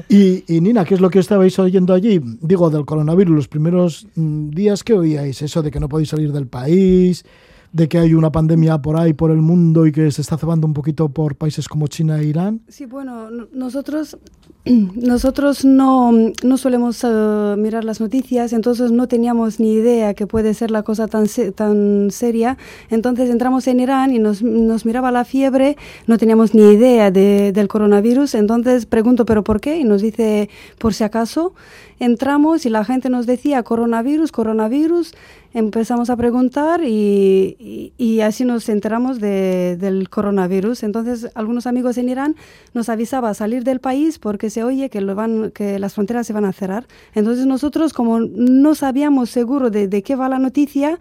Y, Nina, ¿qué es lo que estabais oyendo allí? Digo, del coronavirus, los primeros mm, días que oíais, eso de que no podéis salir del país, de que hay una pandemia por ahí, por el mundo y que se está cebando un poquito por países como China e Irán. Sí, bueno, nosotros nosotros no, no solemos uh, mirar las noticias, entonces no teníamos ni idea que puede ser la cosa tan, tan seria. Entonces entramos en Irán y nos, nos miraba la fiebre, no teníamos ni idea de, del coronavirus. Entonces pregunto, ¿pero por qué? Y nos dice, por si acaso. Entramos y la gente nos decía, coronavirus, coronavirus empezamos a preguntar y, y, así nos enteramos de, del coronavirus. Entonces, algunos amigos en Irán nos avisaban a salir del país porque se oye que, lo van, que las fronteras se van a cerrar. Entonces, nosotros, como no sabíamos seguro de, de qué va la noticia,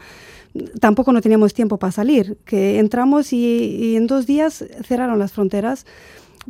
tampoco no teníamos tiempo para salir, que entramos y, y en dos días cerraron las fronteras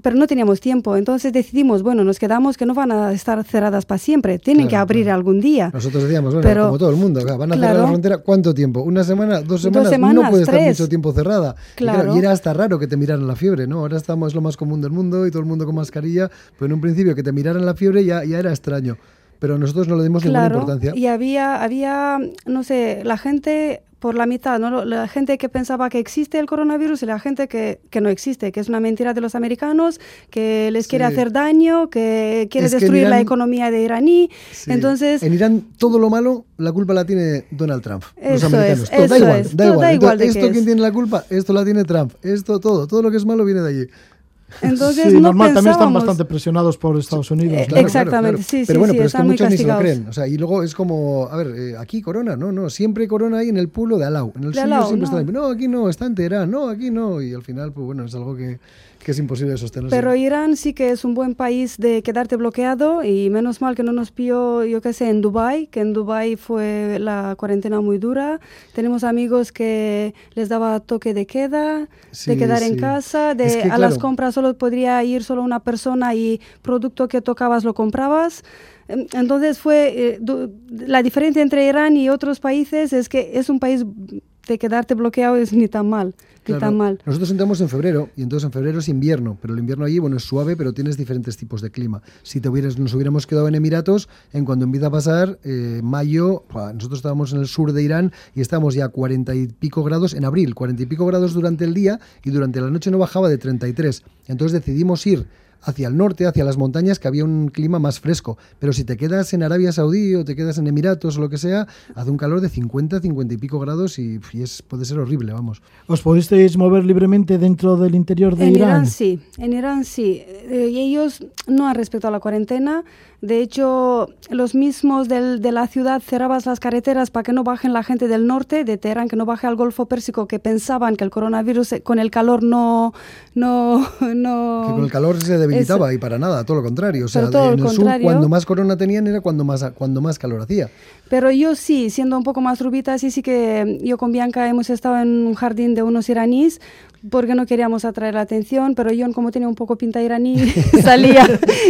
pero no teníamos tiempo. Entonces decidimos, bueno, nos quedamos que no van a estar cerradas para siempre, tienen que abrir algún día. Nosotros decíamos, bueno, como todo el mundo, van a cerrar la frontera, ¿cuánto tiempo? ¿Una semana? ¿Dos semanas? no puede estar mucho tiempo cerrada. Claro. Y, era hasta raro que te miraran la fiebre, ¿no? Ahora estamos lo más común del mundo y todo el mundo con mascarilla, pero en un principio que te miraran la fiebre ya, ya era extraño pero nosotros no le dimos ninguna importancia. Y había, había, no sé, la gente por la mitad, ¿no? La gente que pensaba que existe el coronavirus y la gente que, que no existe, que es una mentira de los americanos, que les quiere hacer daño, que quiere destruir la economía de iraní. Entonces, en Irán todo lo malo la culpa la tiene Donald Trump, los americanos. Es, da igual, da igual. ¿Esto quién tiene la culpa? Esto la tiene Trump. Esto todo, todo lo que es malo viene de allí. Entonces, sí, normal, también están bastante presionados por Estados Unidos. Eh, exactamente, sí, sí. Pero bueno, pero es que muchos ni se lo creen. O sea, y luego es como, a ver, eh, aquí Corona, no, no, siempre Corona ahí en el pueblo de Alau. En el suyo siempre está está, no, aquí no, está entera, no, aquí no. Y al final, pues bueno, es algo que, que es imposible sostener. Pero Irán sí que es un buen país de quedarte bloqueado y menos mal que no nos pilló, yo qué sé, en Dubai, que en Dubai fue la cuarentena muy dura. Tenemos amigos que les daba toque de queda, de quedar en casa, de a las compras solo podría ir solo una persona y producto que tocabas lo comprabas. Entonces fue eh, la diferencia entre Irán y otros países es que es un país de quedarte bloqueado es ni tan mal. Ni tan mal. Nosotros entramos en febrero y entonces en febrero es invierno, pero el invierno allí bueno es suave, pero tienes diferentes tipos de clima. Si te hubieras, nos hubiéramos quedado en Emiratos, en cuando empieza a pasar eh, mayo, nosotros estábamos en el sur de Irán y estábamos ya a cuarenta y pico grados en abril, cuarenta y pico grados durante el día y durante la noche no bajaba de 33. Entonces decidimos ir hacia el norte, hacia las montañas, que había un clima más fresco. Pero si te quedas en Arabia Saudí o te quedas en Emiratos o lo que sea, hace un calor de 50, 50 y pico grados y, es, puede ser horrible, vamos. ¿Os pudisteis mover libremente dentro del interior de en Irán? Irán sí, en Irán sí. Eh, y ellos no han respetado la cuarentena. De hecho, los mismos del, de la ciudad cerrabas las carreteras para que no bajen la gente del norte, de Teherán, que no baje al Golfo Pérsico, que pensaban que el coronavirus eh, con el calor no... no, no que con el calor se debilitaba y para nada, todo lo contrario. O sea, en el sur, cuando más corona tenían era cuando más, cuando más calor hacía. Pero yo sí, siendo un poco más rubita, sí, sí que yo con Bianca hemos estado en un jardín de unos iraníes porque no queríamos atraer la atención, pero yo como tenía un poco pinta iraní, salía,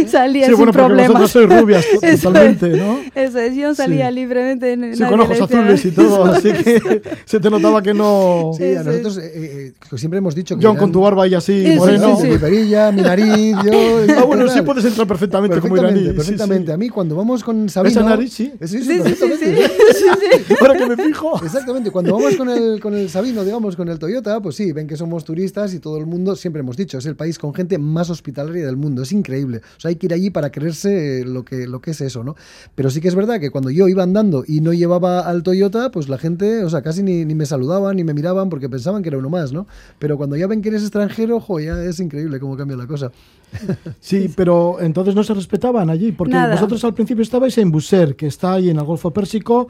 salía sí, sin bueno, problemas. Vosotros sois rubias totalmente, ¿no? Eso es, yo salía libremente. En, sí, con ojos azules y todo, así que se te notaba que no... Sí, a nosotros eh, eh, siempre hemos dicho que... John con tu barba y así, moreno. mi perilla, mi nariz, yo... Ah, bueno, sí puedes entrar perfectamente, como iraní. Perfectamente, a mí cuando vamos con Sabino... ¿Esa nariz, sí? Sí, sí, sí, Ahora que me fijo. Exactamente, cuando vamos con el, con el Sabino, digamos, con el Toyota, pues sí, ven que somos turistas y todo el mundo, siempre hemos dicho, es el país con gente más hospitalaria del mundo. Es increíble. O sea, hay que ir allí para creerse lo que, lo que es eso, ¿no? Pero sí que es verdad que cuando yo iba andando y no llevaba al Toyota, pues la gente, o sea, casi ni, ni me saludaban ni me miraban porque pensaban que era uno más, ¿no? Pero cuando ya ven que eres extranjero, ojo, ya es increíble cómo cambia la cosa. Sí, pero entonces no se respetaban allí, porque vosotros al principio estabais en Buser, que está ahí en el Golfo Pérsico,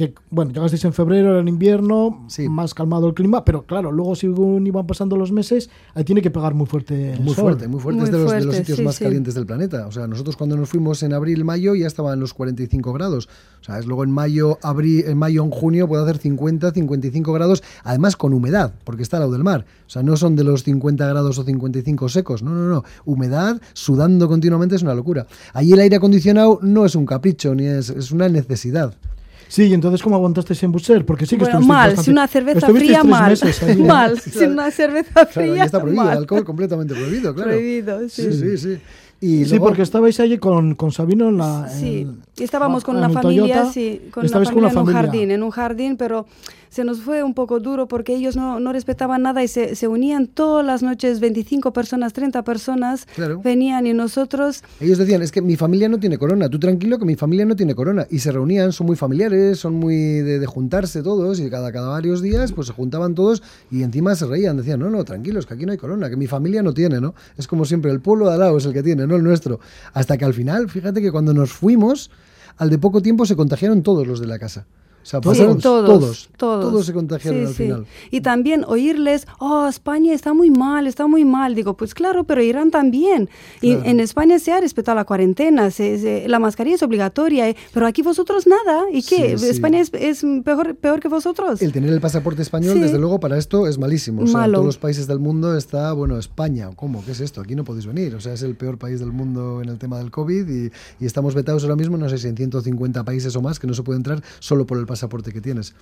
que, bueno, llegasteis en febrero, era en invierno, más calmado el clima, pero claro, luego según iban pasando los meses, ahí tiene que pegar muy fuerte. Muy fuerte, muy fuerte. es de los, de los sitios más calientes del planeta. O sea, nosotros cuando nos fuimos en abril, mayo, ya estaba en los 45 grados. O sea, es luego en mayo, abril, en mayo, en junio puede hacer 50, 55 grados, además con humedad, porque está al lado del mar. O sea, no son de los 50 grados o 55 secos, no, no, no. Humedad, sudando continuamente es una locura. Allí el aire acondicionado no es un capricho, ni es, es una necesidad. Sí, y entonces ¿cómo aguantasteis en Busser? Porque sí que Bueno, mal, bastante- sin una cerveza fría, mal. ahí, mal, sin una cerveza Claro, fría. ahí está prohibido, mal. el alcohol completamente prohibido, claro. Prohibido, sí. Sí, sí, sí. Y Sí, luego- porque estabais allí con, con Sabino en la... Sí, en- y estábamos con en una familia, Toyota, sí, con una familia, con en un familia. jardín, en un jardín, pero se nos fue un poco duro porque ellos no, no respetaban nada y se, se unían todas las noches, 25 personas, 30 personas, Claro. venían y nosotros, Ellos decían, es que mi familia no tiene corona, tú tranquilo que mi familia no tiene corona. Y se reunían, son muy familiares, son muy de, de juntarse todos y cada, cada varios días pues se juntaban todos y encima se reían, decían, no, no, tranquilos, que aquí no hay corona, que mi familia no tiene, ¿no? Es como siempre, el pueblo de al lado es el que tiene, no el nuestro. Hasta que al final, fíjate que cuando nos fuimos, al de poco tiempo se contagiaron todos los de la casa. O sea, Sí, pasaron todos, todos, todos, todos se contagiaron Sí, al sí. final. Y también oírles, oh, España está muy mal, está muy mal. Digo, pues claro, pero Irán también. Y Claro. en España se ha respetado la cuarentena, se- se- la mascarilla es obligatoria, eh, pero aquí vosotros nada. ¿Y qué? ¿España es, es peor, peor que vosotros? El tener el pasaporte español, desde luego, para esto es malísimo. O sea, en Malo. todos los países del mundo está, bueno, España, ¿cómo? ¿Qué es esto? Aquí no podéis venir. O sea, es el peor país del mundo en el tema del COVID y, y estamos vetados ahora mismo, no sé si en 150 países o más, que no se puede entrar solo por el pasaporte que tienes.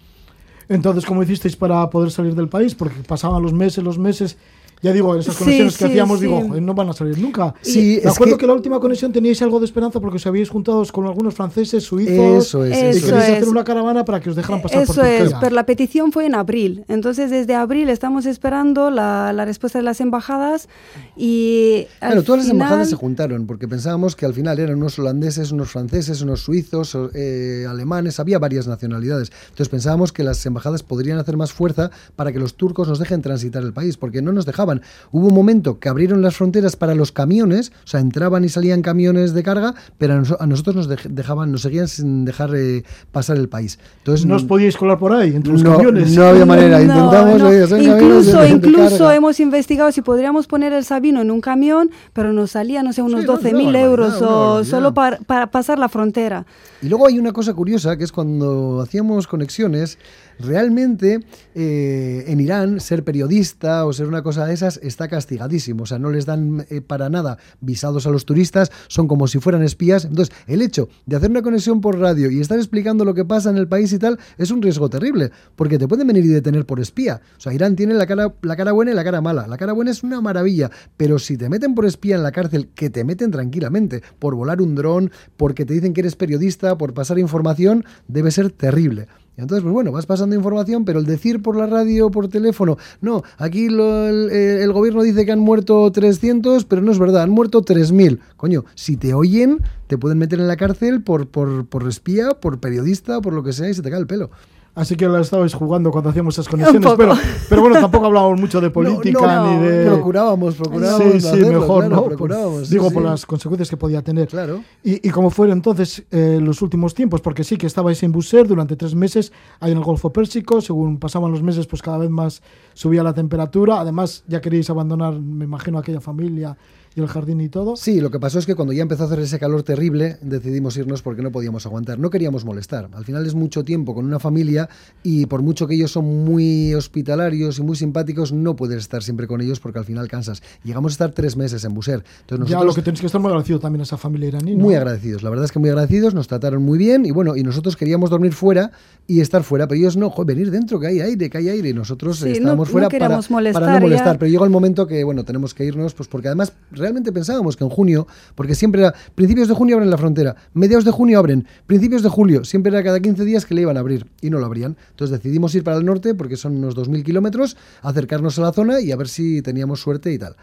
Entonces, ¿cómo hicisteis para poder salir del país? Porque pasaban los meses, los meses. Ya digo, esas Sí, conexiones que sí, hacíamos, sí. digo, "Joder, no van a salir nunca. Sí, Me es acuerdo que- que... la última conexión teníais algo de esperanza porque os habíais juntado con algunos franceses, suizos. Eso es, Y Eso queréis es. hacer una caravana para que os dejaran pasar por Eso es, Turquía. pero la petición fue en abril. Entonces, desde abril estamos esperando la, la respuesta de las embajadas y. al Claro, todas las final- embajadas se juntaron porque pensábamos que al final eran unos holandeses, unos franceses, unos suizos, eh, alemanes, había varias nacionalidades. Entonces pensábamos que las embajadas podrían hacer más fuerza para que los turcos nos dejen transitar el país, porque no nos dejaban. Hubo un momento que abrieron las fronteras para los camiones, o sea, entraban y salían camiones de carga, pero a, nos- a nosotros nos dej- dejaban, nos seguían sin dejar eh, pasar el país. Entonces No os podíais colar por ahí, entre los no, camiones. no había manera. No, Intentamos, no. incluso, incluso hemos investigado si podríamos poner el Sabino en un camión, pero nos salía, no sé, unos Sí, no, 12 una mil barbaridad, euros una o solo para, para pasar la frontera. Y luego hay una cosa curiosa, que es cuando hacíamos conexiones, realmente eh, en Irán ser periodista o ser una cosa de está castigadísimo. O sea, no les dan eh, para nada visados a los turistas, son como si fueran espías. Entonces, el hecho de hacer una conexión por radio y estar explicando lo que pasa en el país y tal es un riesgo terrible, porque te pueden venir y detener por espía. O sea, Irán tiene la cara, la cara buena y la cara mala. La cara buena es una maravilla, pero si te meten por espía en la cárcel, que te meten tranquilamente, por volar un dron, porque te dicen que eres periodista, por pasar información, debe ser terrible. Entonces, pues bueno, vas pasando información, pero el decir por la radio o por teléfono, no, aquí lo- el, eh, gobierno dice que han muerto 300, pero no es verdad, han muerto 3.000. Coño, si te oyen, te pueden meter en la cárcel por, por, por espía, por periodista, por lo que sea, y se te cae el pelo. Así que la estabais jugando cuando hacíamos esas conexiones. Pero, pero bueno, tampoco hablábamos mucho de política No, no, ni de. Procurábamos, procurábamos. Sí, sí, hacerlo, mejor, claro, ¿no? procurábamos, Por- sí, digo, sí. por las consecuencias que podía tener. Claro. Y, y cómo fueron entonces eh, los últimos tiempos, porque sí que estabais en Busser durante tres meses ahí en el Golfo Pérsico, según pasaban los meses, pues cada vez más subía la temperatura. Además, ya queríais abandonar, me imagino, aquella familia y el jardín y todo. Sí, lo que pasó es que cuando ya empezó a hacer ese calor terrible, decidimos irnos porque no podíamos aguantar. No queríamos molestar. Al final es mucho tiempo con una familia y por mucho que ellos son muy hospitalarios y muy simpáticos, no puedes estar siempre con ellos porque al final cansas. Llegamos a estar tres meses en Buser. Entonces ya nosotros lo que tenéis que estar muy agradecido también a esa familia iraní. ¿no? muy agradecidos. La verdad es que muy agradecidos, nos trataron muy bien y bueno, y nosotros queríamos dormir fuera y estar fuera, pero ellos no, joder, venir dentro, que hay aire, que hay aire y nosotros Sí, no- estábamos no fuera para, queríamos molestar para no molestar. ya. Pero llegó el momento que, bueno, tenemos que irnos, pues porque además realmente pensábamos que en junio, porque siempre era principios de junio abren la frontera, mediados de junio abren, principios de julio, siempre era cada 15 días que le iban a abrir y no lo abrían. Entonces decidimos ir para el norte, porque son unos 2.000 kilómetros, acercarnos a la zona y a ver si teníamos suerte y tal.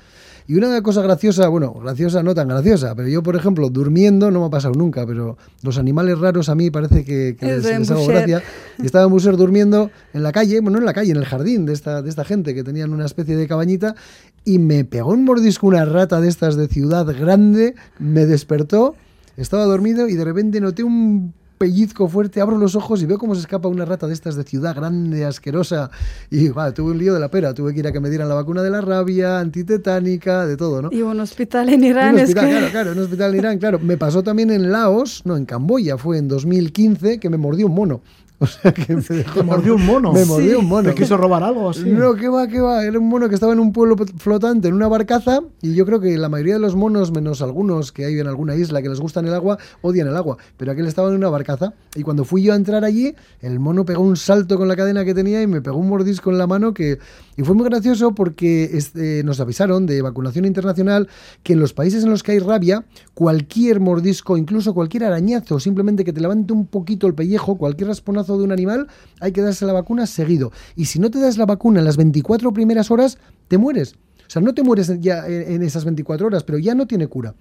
Y una cosa graciosa, bueno, graciosa no tan graciosa, pero yo, por ejemplo, durmiendo, no me ha pasado nunca, pero los animales raros a mí parece que, que Es les, les hago gracia. Y estaba en Buser durmiendo en la calle, bueno, no en la calle, en el jardín de esta, de esta gente que tenían una especie de cabañita, y me pegó un mordisco una rata de estas de ciudad grande, me despertó, estaba dormido y de repente noté un pellizco fuerte, abro los ojos y veo cómo se escapa una rata de estas de ciudad grande, asquerosa. Y va, tuve un lío de la pera, tuve que ir a que me dieran la vacuna de la rabia, antitetánica, de todo, ¿no? Y un hospital en Irán un es hospital, que... claro, claro, un hospital en Irán, claro. Me pasó también en Laos, no, en Camboya, fue en 2015, que me mordió un mono. O sea que me Te mordió un mono. Me mordió un mono. ¿Te quiso robar algo así? No, que va, que va. Era un mono que estaba en un pueblo flotante, en una barcaza, y yo creo que la mayoría de los monos, menos algunos que hay en alguna isla que les gustan el agua, odian el agua. Pero aquel estaba en una barcaza. Y cuando fui yo a entrar allí, el mono pegó un salto con la cadena que tenía y me pegó un mordisco en la mano que... Y fue muy gracioso porque este, nos avisaron de vacunación internacional que en los países en los que hay rabia, cualquier mordisco, incluso cualquier arañazo, simplemente que te levante un poquito el pellejo, cualquier rasponazo de un animal, hay que darse la vacuna seguido. Y si no te das la vacuna en las 24 primeras horas, te mueres. O sea, no te mueres ya en esas 24 horas, pero ya no tiene cura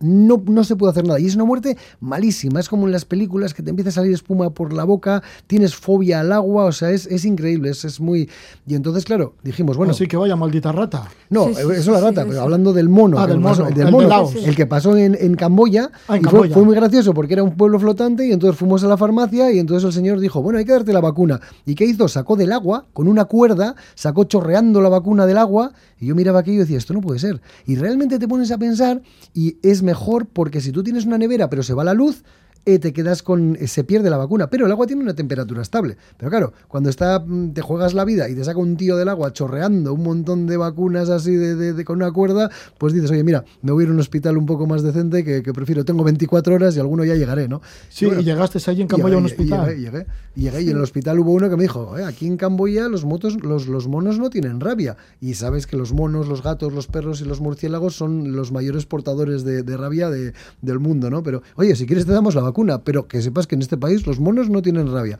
no, no se puede hacer nada. Y es una muerte malísima. Es como en las películas que te empieza a salir espuma por la boca, tienes fobia al agua, o sea, es, es increíble, es, es, muy... Y entonces, claro, dijimos, bueno... Así que vaya maldita rata. No, eso es la rata, pero hablando del mono. Ah, del mono, del mono, el que pasó en, en Camboya. Ah, en y Camboya. Fue, fue, muy gracioso porque era un pueblo flotante y entonces fuimos a la farmacia y entonces el señor dijo, bueno, hay que darte la vacuna. ¿Y qué hizo? Sacó del agua, con una cuerda, sacó chorreando la vacuna del agua y yo miraba aquello y decía, esto no puede ser. Y realmente te pones a pensar y es mejor porque si tú tienes una nevera pero se va la luz, eh, te quedas con. Eh, se pierde la vacuna. Pero el agua tiene una temperatura estable. Pero claro, cuando está, mm, te juegas la vida y te saca un tío del agua chorreando un montón de vacunas así de, de, de, con una cuerda, pues dices, oye, mira, me voy a ir a un hospital un poco más decente que, que prefiero. Tengo 24 horas y alguno ya llegaré, ¿no? Sí, y, bueno, y llegaste allí en Camboya a un hospital. Llegué, llegué, llegué, y en el hospital hubo uno que me dijo, eh, aquí en Camboya los, motos, los, los monos no tienen rabia. Y sabes que los monos, los gatos, los perros y los murciélagos son los mayores portadores de, de rabia de, del mundo, ¿no? Pero, oye, si quieres te damos la vacuna, pero que se sepas que en este país los monos no tienen rabia.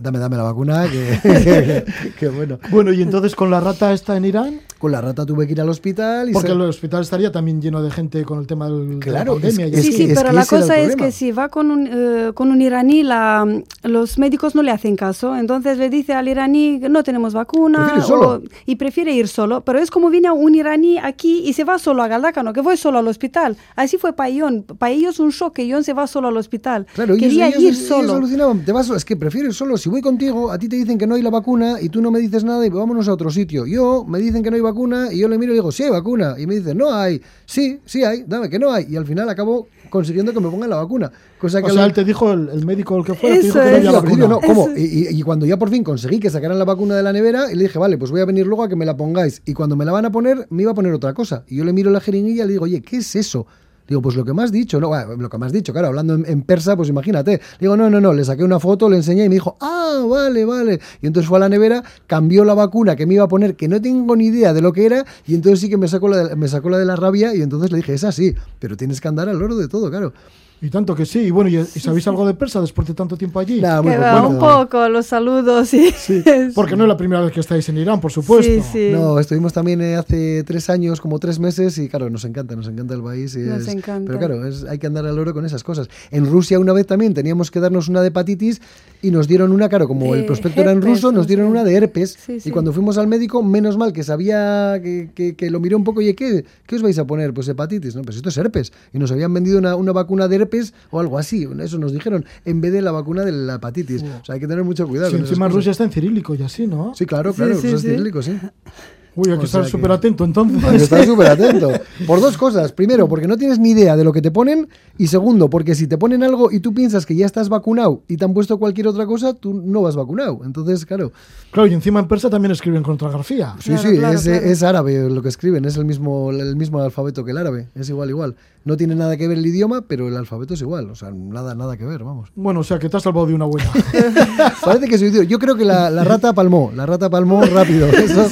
Dame, dame la vacuna, que, que, que, bueno. Bueno, y entonces con la rata esta en Irán. Con la rata tuve que ir al hospital. Y Porque se... el hospital estaría también lleno de gente con el tema del, claro, de la pandemia. Es, sí, sí, pero la cosa es que si va con un, uh, con un iraní, la, los médicos no le hacen caso. Entonces le dice al iraní, no tenemos vacuna. O, y prefiere ir solo. Pero es como viene un iraní aquí y se va solo a Galdácano, que voy solo al hospital. Así fue para Ion. Para ellos un shock que Ion se va solo al hospital. Claro, Quería ellos, ir ellos, solo. Ellos te vas, es que prefiero ir solo. Si voy contigo, a ti te dicen que no hay la vacuna y tú no me dices nada y vámonos a otro sitio. Yo me dicen que no hay vacuna y yo le miro y digo, sí hay vacuna. Y me dicen, no hay. Sí, sí hay, dame que no hay. Y al final acabo consiguiendo que me pongan la vacuna. Cosa que o sea, él te dijo, el, el, médico el que fuera, Eso te dijo que no había vacuna. No, ¿cómo? Y, y, y, cuando ya por fin conseguí que sacaran la vacuna de la nevera, y le dije, vale, pues voy a venir luego a que me la pongáis. Y cuando me la van a poner, me iba a poner otra cosa. Y yo le miro la jeringuilla y le digo, oye, ¿qué es eso? Digo, pues lo que me has dicho, no, lo que me has dicho, claro, hablando en, en, persa, pues imagínate. Digo, no, no, no, le saqué una foto, le enseñé y me dijo, ah, vale, vale. Y entonces fue a la nevera, cambió la vacuna que me iba a poner, que no tengo ni idea de lo que era, y entonces sí que me sacó la de, me sacó la, de la rabia, y entonces le dije, es así, pero tienes que andar al oro de todo, claro. Y tanto que sí. Y bueno, ¿y, y sabéis algo de persa después de tanto tiempo allí? Nah, muy un poco, los saludos. Y... Sí, porque no es la primera vez que estáis en Irán, por supuesto. Sí, sí. No, estuvimos también eh, hace tres años, como tres meses, y claro, nos encanta, nos encanta el país. Y nos es, encanta. Pero claro, es, hay que andar al oro con esas cosas. En Rusia una vez también teníamos que darnos una de hepatitis y nos dieron una, claro, como de el prospecto era en ruso, nos dieron una de herpes. Sí, sí. Y cuando fuimos al médico, menos mal que sabía que, que, que lo miró un poco, oye, ¿qué, ¿qué os vais a poner? Pues hepatitis, ¿no? Pues esto es herpes. Y nos habían vendido una, una vacuna de herpes o algo así. Eso nos dijeron, en vez de la vacuna de la hepatitis. O sea, hay que tener mucho cuidado. Sí, con encima. Rusia está en cirílico y así, ¿no? Sí, claro, Sí, claro, sí, ruso es sí. cirílico, sí. Uy, hay que O estar que- súper atento entonces. Hay que estar súper atento. Por dos cosas. Primero, porque no tienes ni idea de lo que te ponen. Y segundo, porque si te ponen algo y tú piensas que ya estás vacunado y te han puesto cualquier otra cosa, tú no vas vacunado. Entonces, claro. Claro, y encima en persa también escriben contragrafía. Sí, Claro, sí, claro, es, claro. es árabe lo que escriben. Es el mismo, el mismo alfabeto que el árabe. Es igual, igual. No tiene nada que ver el idioma, pero el alfabeto es igual. O sea, nada, nada que ver, vamos. Bueno, o sea, que te has salvado de una buena. Parece que soy idiota. Yo creo que la, la rata palmó. La rata palmó rápido. Eso,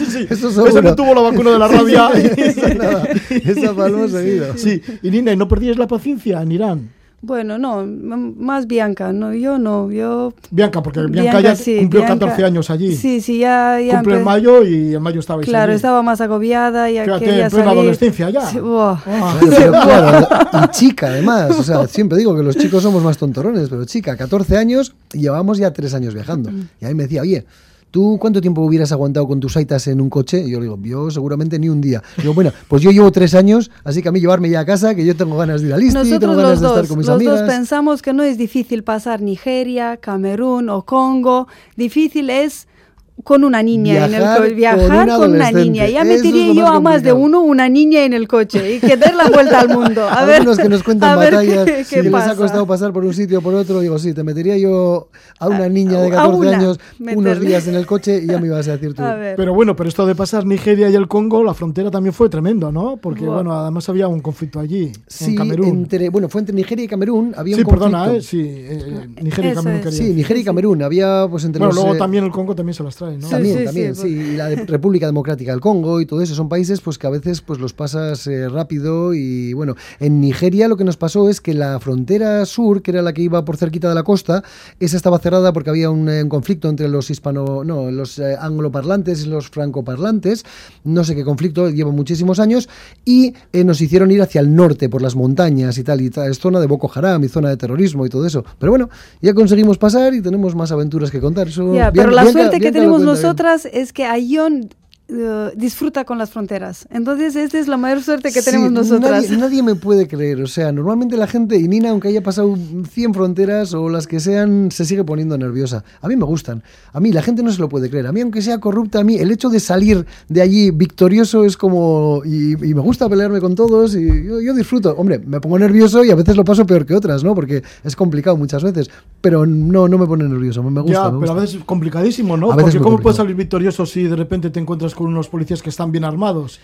eso que tuvo la vacuna de la rabia. Esa nada. Esa palmó seguido. Sí, y Nina, ¿y no perdíais la paciencia en Irán? Bueno, no, más Bianca, no, yo no, yo... Bianca, porque Bianca, ya sí, cumplió Bianca- 14 años allí. Sí, sí, ya... ya Cumple en mayo y en mayo estabais Claro, allí. estaba más agobiada, ya Fíjate, quería en plena salir. adolescencia ya. Sí, buah. Ah. Claro, pero claro, y chica además, o sea, siempre digo que los chicos somos más tontorrones, pero chica, 14 años y llevamos ya 3 años viajando. Y a mí me decía, oye, ¿tú cuánto tiempo hubieras aguantado con tus aitas en un coche? Y yo le digo, yo seguramente ni un día. Digo, bueno, pues yo llevo 3 años, así que a mí llevarme ya a casa, que yo tengo ganas de ir a Listi, tengo Nosotros ganas los de estar dos, con mis los amigas. dos pensamos que no es difícil pasar Nigeria, Camerún o Congo. Difícil es con una niña en el Viajar coche, con viajar un con una niña. Ya metería yo a más de uno una niña en el coche y que dar la vuelta al mundo. A ver, Algunos que nos cuentan a ver batallas qué, qué que les pasa. ha costado pasar por un sitio o por otro, digo, sí, te metería yo a una niña de a 14 una, años unos días en el coche y ya me ibas a decir tú. A. Pero bueno, pero esto de pasar Nigeria y el Congo, la frontera también fue tremendo, ¿no? Porque, Buah. bueno, además había un conflicto allí, Sí, en Camerún. entre, bueno, fue entre Nigeria y Camerún, había sí, un perdona, conflicto. ¿eh? Sí, eh, Nigeria y Camerún Sí. Nigeria y Camerún, había pues entre Bueno, los... luego eh, también el Congo también se las trae, ¿no? También, sí, también, sí, sí. Y la de República Democrática del Congo y todo eso son países pues que a veces pues los pasas eh, rápido y bueno, en Nigeria lo que nos pasó es que la frontera sur, que era la que iba por cerquita de la costa, esa estaba cerrada porque había un, eh, un conflicto entre los hispano, no, los eh, angloparlantes y los francoparlantes, no sé qué conflicto, lleva muchísimos años y nos hicieron ir hacia el norte por las montañas y tal y tal, es zona de Boko Haram y zona de terrorismo y todo eso. Pero bueno, ya conseguimos pasar y tenemos más aventuras que contar. Eso, pero la suerte que Bianca bien. nosotras es que Ayón eh, disfruta con las fronteras. Entonces, esta es la mayor suerte que Sí, tenemos nosotras. Nadie, nadie me puede creer. O sea, normalmente la gente, y Nina, aunque haya pasado 100 fronteras o las que sean, se sigue poniendo nerviosa. A mí me gustan. A mí la gente no se lo puede creer. A mí, aunque sea corrupta, a mí el hecho de salir de allí victorioso es como. Y, y me gusta pelearme con todos y yo, yo disfruto. Hombre, me pongo nervioso y a veces lo paso peor que otras, ¿no? Porque es complicado muchas veces. Pero no, no me pone nervioso. Me gusta. ya, me pero a veces es complicadísimo, ¿no? A veces Porque ¿cómo complicado. puedes salir victorioso si de repente te encuentras con unos policías que están bien armados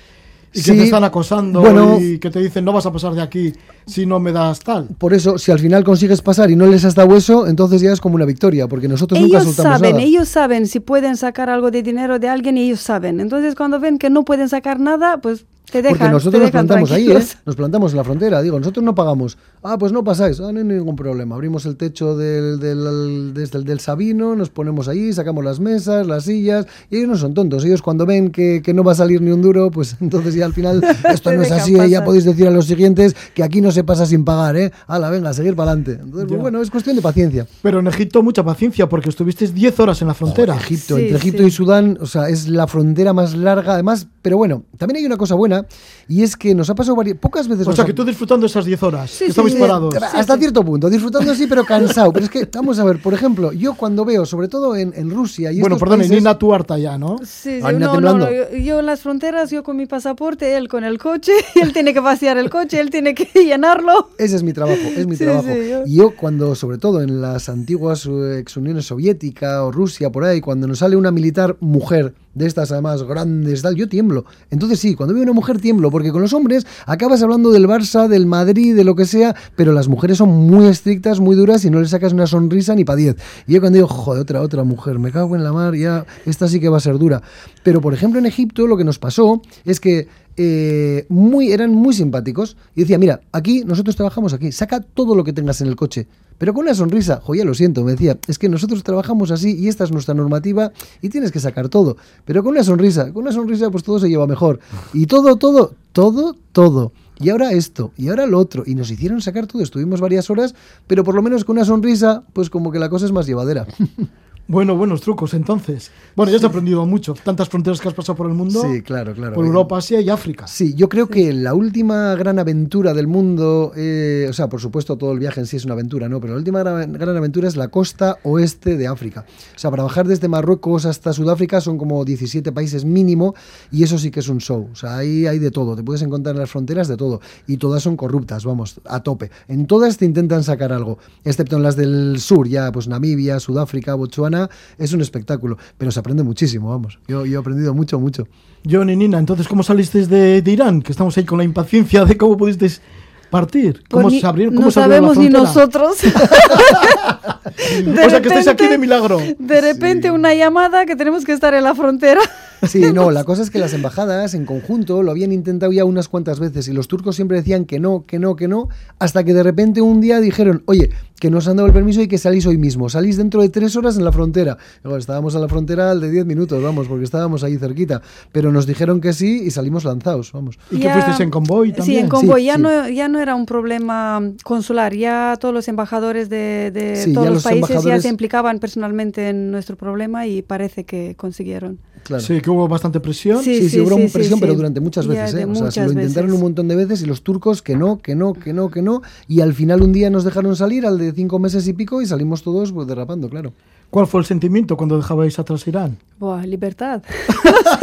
y Sí, que te están acosando bueno. y que te dicen no vas a pasar de aquí si no me das tal? Por eso, si al final consigues pasar y no les has dado eso, entonces ya es como una victoria, porque nosotros nunca Ellos soltamos saben, nada. ellos saben si pueden sacar algo de dinero de alguien y ellos saben. Entonces, cuando ven que no pueden sacar nada, pues te dejan. Porque nosotros te nos plantamos ahí, ¿eh? Nos plantamos en la frontera. Digo, nosotros no pagamos. Ah, pues no pasáis. Ah, no hay ningún problema. Abrimos el techo del, del, desde el del Sabino, nos ponemos ahí, sacamos las mesas, las sillas. Y ellos no son tontos. Ellos cuando ven que, que no va a salir ni un duro, pues entonces ya al final esto no es así. ¿eh? Ya podéis decir a los siguientes que aquí no se pasa sin pagar, ¿eh? Hala, venga, a seguir para adelante. Entonces, pues bueno, es cuestión de paciencia. Pero en Egipto mucha paciencia porque estuvisteis 10 horas en la frontera. Egipto, Sí, entre Egipto sí. y Sudán, o sea, es la frontera más larga, además, pero bueno, también hay una cosa buena, y es que nos ha pasado varias, pocas veces O sea, ha- que tú disfrutando esas 10 horas, Sí, que sí, estabais sí. parados. hasta cierto punto, disfrutando sí, pero cansado. Pero es que, vamos a ver, por ejemplo, yo cuando veo, sobre todo en, en Rusia y Bueno, perdón, países- Nina, tú harta ya, ¿no? Sí, sí, no, no, temblando. no, Yo, yo en las fronteras, yo con mi pasaporte, él con el coche, él tiene que vaciar el coche, él tiene que llenarlo. Ese es mi trabajo, es mi Sí, trabajo. sí, yo- Y yo cuando, sobre todo en las antiguas eh, ex Uniones Soviética o Rusia, por ahí, cuando nos sale una militar mujer de estas además grandes, tal, yo tiemblo. Entonces sí, cuando veo una mujer tiemblo, porque con los hombres acabas hablando del Barça, del Madrid, de lo que sea, pero las mujeres son muy estrictas, muy duras y no le sacas una sonrisa ni para 10. Y yo cuando digo, joder, otra, otra mujer, me cago en la mar, ya, esta sí que va a ser dura. Pero por ejemplo en Egipto lo que nos pasó es que eh, muy, eran muy simpáticos y decía, mira, aquí nosotros trabajamos aquí, saca todo lo que tengas en el coche, pero con una sonrisa, joya, lo siento, me decía, es que nosotros trabajamos así y esta es nuestra normativa y tienes que sacar todo, pero con una sonrisa, con una sonrisa pues todo se lleva mejor. Y todo, todo, todo, todo. Y ahora esto, y ahora lo otro, y nos hicieron sacar todo, estuvimos varias horas, pero por lo menos con una sonrisa, pues como que la cosa es más llevadera. Bueno, buenos trucos entonces. Bueno, ya has aprendido mucho. Tantas fronteras que has pasado por el mundo. Sí, claro, claro. Por Europa, Asia y África. Sí, yo creo que la última gran aventura del mundo, eh, o sea, por supuesto todo el viaje en sí es una aventura, ¿no? Pero la última gran, gran aventura es la costa oeste de África. O sea, para bajar desde Marruecos hasta Sudáfrica son como 17 países mínimo y eso sí que es un show. O sea, ahí hay de todo, te puedes encontrar en las fronteras de todo y todas son corruptas, vamos, a tope. En todas te intentan sacar algo, excepto en las del sur, ya pues Namibia, Sudáfrica, Botswana, es un espectáculo, pero se aprende muchísimo, vamos. Yo, yo he aprendido mucho, mucho. John y Nina, entonces, ¿cómo salisteis de, de Irán? Que estamos ahí con la impaciencia de cómo pudisteis partir. ¿Cómo Pues ni- se abrieron? ¿Cómo no se abrió la sabemos ni nosotros. O sea, que estáis aquí de milagro. De repente una llamada que tenemos que estar en la frontera. Sí, no, la cosa es que las embajadas en conjunto lo habían intentado ya unas cuantas veces y los turcos siempre decían que no, que no, que no, hasta que de repente un día dijeron, oye, que nos han dado el permiso y que salís hoy mismo, salís dentro de tres horas en la frontera. Bueno, estábamos a la frontera al de diez minutos, vamos, porque estábamos ahí cerquita, pero nos dijeron que sí y salimos lanzados, vamos. ¿Y que fuisteis en convoy también? Sí, en convoy. Sí, ya, sí. No, ya no era un problema consular. Ya todos los embajadores de, de Sí, todos los los países ya se implicaban personalmente en nuestro problema y parece que consiguieron. Claro. Sí, que hubo bastante presión. Sí, Sí, sí, hubo sí, presión, sí, pero sí. durante muchas veces, ¿eh? O sea, se lo intentaron veces. un montón de veces y los turcos que no, que no, que no, que no. Y al final un día nos dejaron salir al de cinco meses y pico y salimos todos pues, derrapando, claro. ¿Cuál fue el sentimiento cuando dejabais atrás Irán? Buah, libertad.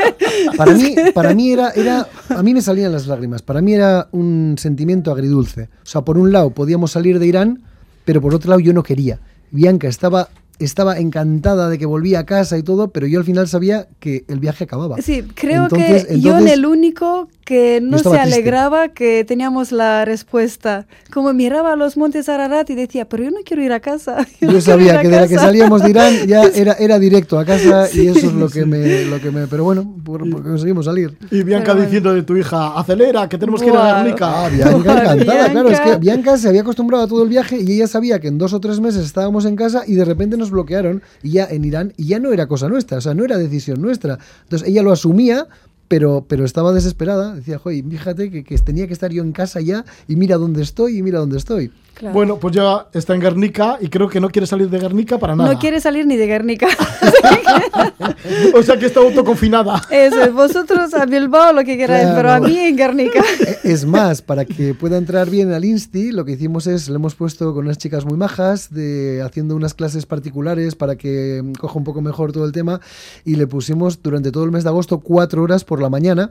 para mí, para mí era, era, a mí me salían las lágrimas. Para mí era un sentimiento agridulce. O sea, por un lado podíamos salir de Irán, pero por otro lado yo no quería. Bianca estaba estaba encantada de que volvía a casa y todo, pero yo al final sabía que el viaje acababa. Sí, creo que yo en el único que no se alegraba que teníamos la respuesta. Como miraba a los montes Ararat y decía, pero yo no quiero ir a casa. Yo, sabía que de la que salíamos de Irán ya era, era directo a casa y eso es lo que me, lo que me... Pero bueno, porque conseguimos salir. Y Bianca diciendo de tu hija, acelera, que tenemos que ir a Guernica. Ah, Bianca encantada, claro. Es que Bianca se había acostumbrado a todo el viaje y ella sabía que en dos o tres meses estábamos en casa y de repente nos bloquearon y ya en Irán y ya no era cosa nuestra, o sea, no era decisión nuestra. Entonces ella lo asumía pero, pero estaba desesperada. Decía, joder, fíjate que, que, tenía que estar yo en casa ya y mira dónde estoy y mira dónde estoy. Bueno, pues ya está en Guernica y creo que no quiere salir de Guernica para nada. No quiere salir ni de Guernica. o sea que está autoconfinada. Eso es, vosotros a Bilbao lo que queráis, pero a mí en Guernica. E, es más, para que pueda entrar bien al Insti, lo que hicimos es, le hemos puesto con unas chicas muy majas, de, haciendo unas clases particulares para que coja un poco mejor todo el tema, y le pusimos durante todo el mes de agosto cuatro horas por la mañana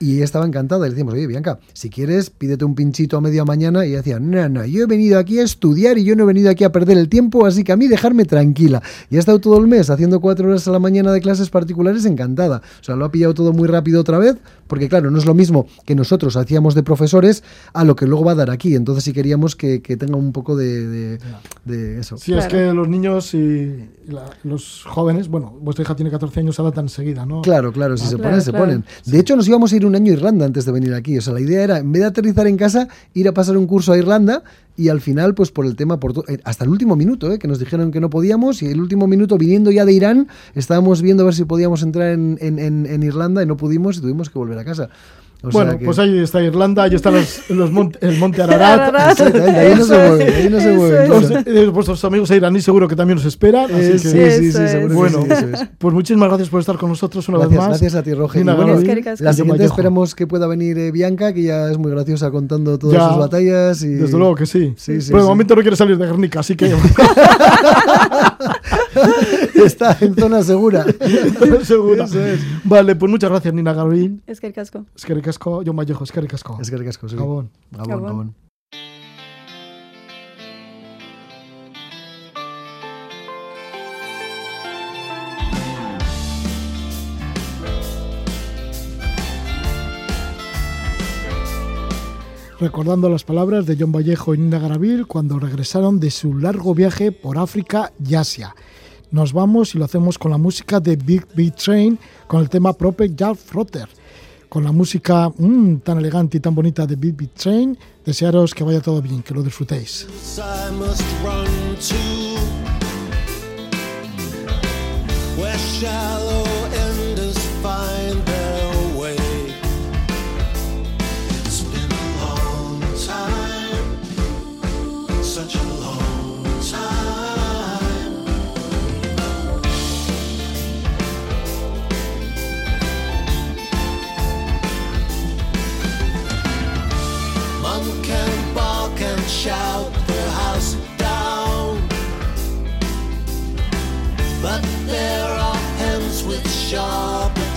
y ella estaba encantada. Le decimos, oye, Bianca, si quieres, pídete un pinchito a media mañana. Y ella decía, no, no, yo he venido aquí a estudiar y yo no he venido aquí a perder el tiempo, así que a mí dejarme tranquila. Y ha estado todo el mes haciendo cuatro horas a la mañana de clases particulares encantada. O sea, lo ha pillado todo muy rápido otra vez, porque claro, no es lo mismo que nosotros hacíamos de profesores a lo que luego va a dar aquí. Entonces sí queríamos que, tenga un poco de, eso. Sí, es que los niños y los jóvenes, bueno, vuestra hija tiene 14 años, se adaptan enseguida, ¿no? Claro, claro, si se ponen, se ponen. De hecho, nos íbamos a ir un año a Irlanda antes de venir aquí. O sea, la idea era, en vez de aterrizar en casa, ir a pasar un curso a Irlanda y al final, pues por el tema, por eh, hasta el último minuto, ¿eh? que nos dijeron que no podíamos y el último minuto, viniendo ya de Irán, estábamos viendo a ver si podíamos entrar en, en, en Irlanda y no pudimos y tuvimos que volver a casa bueno, pues ahí está Irlanda, ahí está los, los el monte Ararat. ahí no se mueve, ahí no se. Eh, vuestros amigos iraníes seguro que también os esperan. Así sí, sí, sí, seguro Bueno, pues muchísimas gracias por estar con nosotros una vez más. Gracias a ti, Roger. la siguiente esperamos que pueda venir eh, Bianca, que ya es muy graciosa contando todas sus batallas. Y... Desde luego que sí. Pero de momento no quiere salir de Guernica, así que... está en zona segura. segura. Vale, pues muchas gracias, Nina Garbín. Es que el casco. Es que el casco, John Vallejo, es que el casco. Es que el casco, sí. Gabón. Gabón, Gabón. Gabón. Recordando las palabras de John Vallejo y Nina Garavil cuando regresaron de su largo viaje por África y Asia. Nos vamos y lo hacemos con la música de Big Beat Train, con el tema Proper Jar Frotter. Con la música mmm, tan elegante y tan bonita de Big Beat Train, desearos que vaya todo bien, que lo disfrutéis. Shout the house down. But there are hens with sharper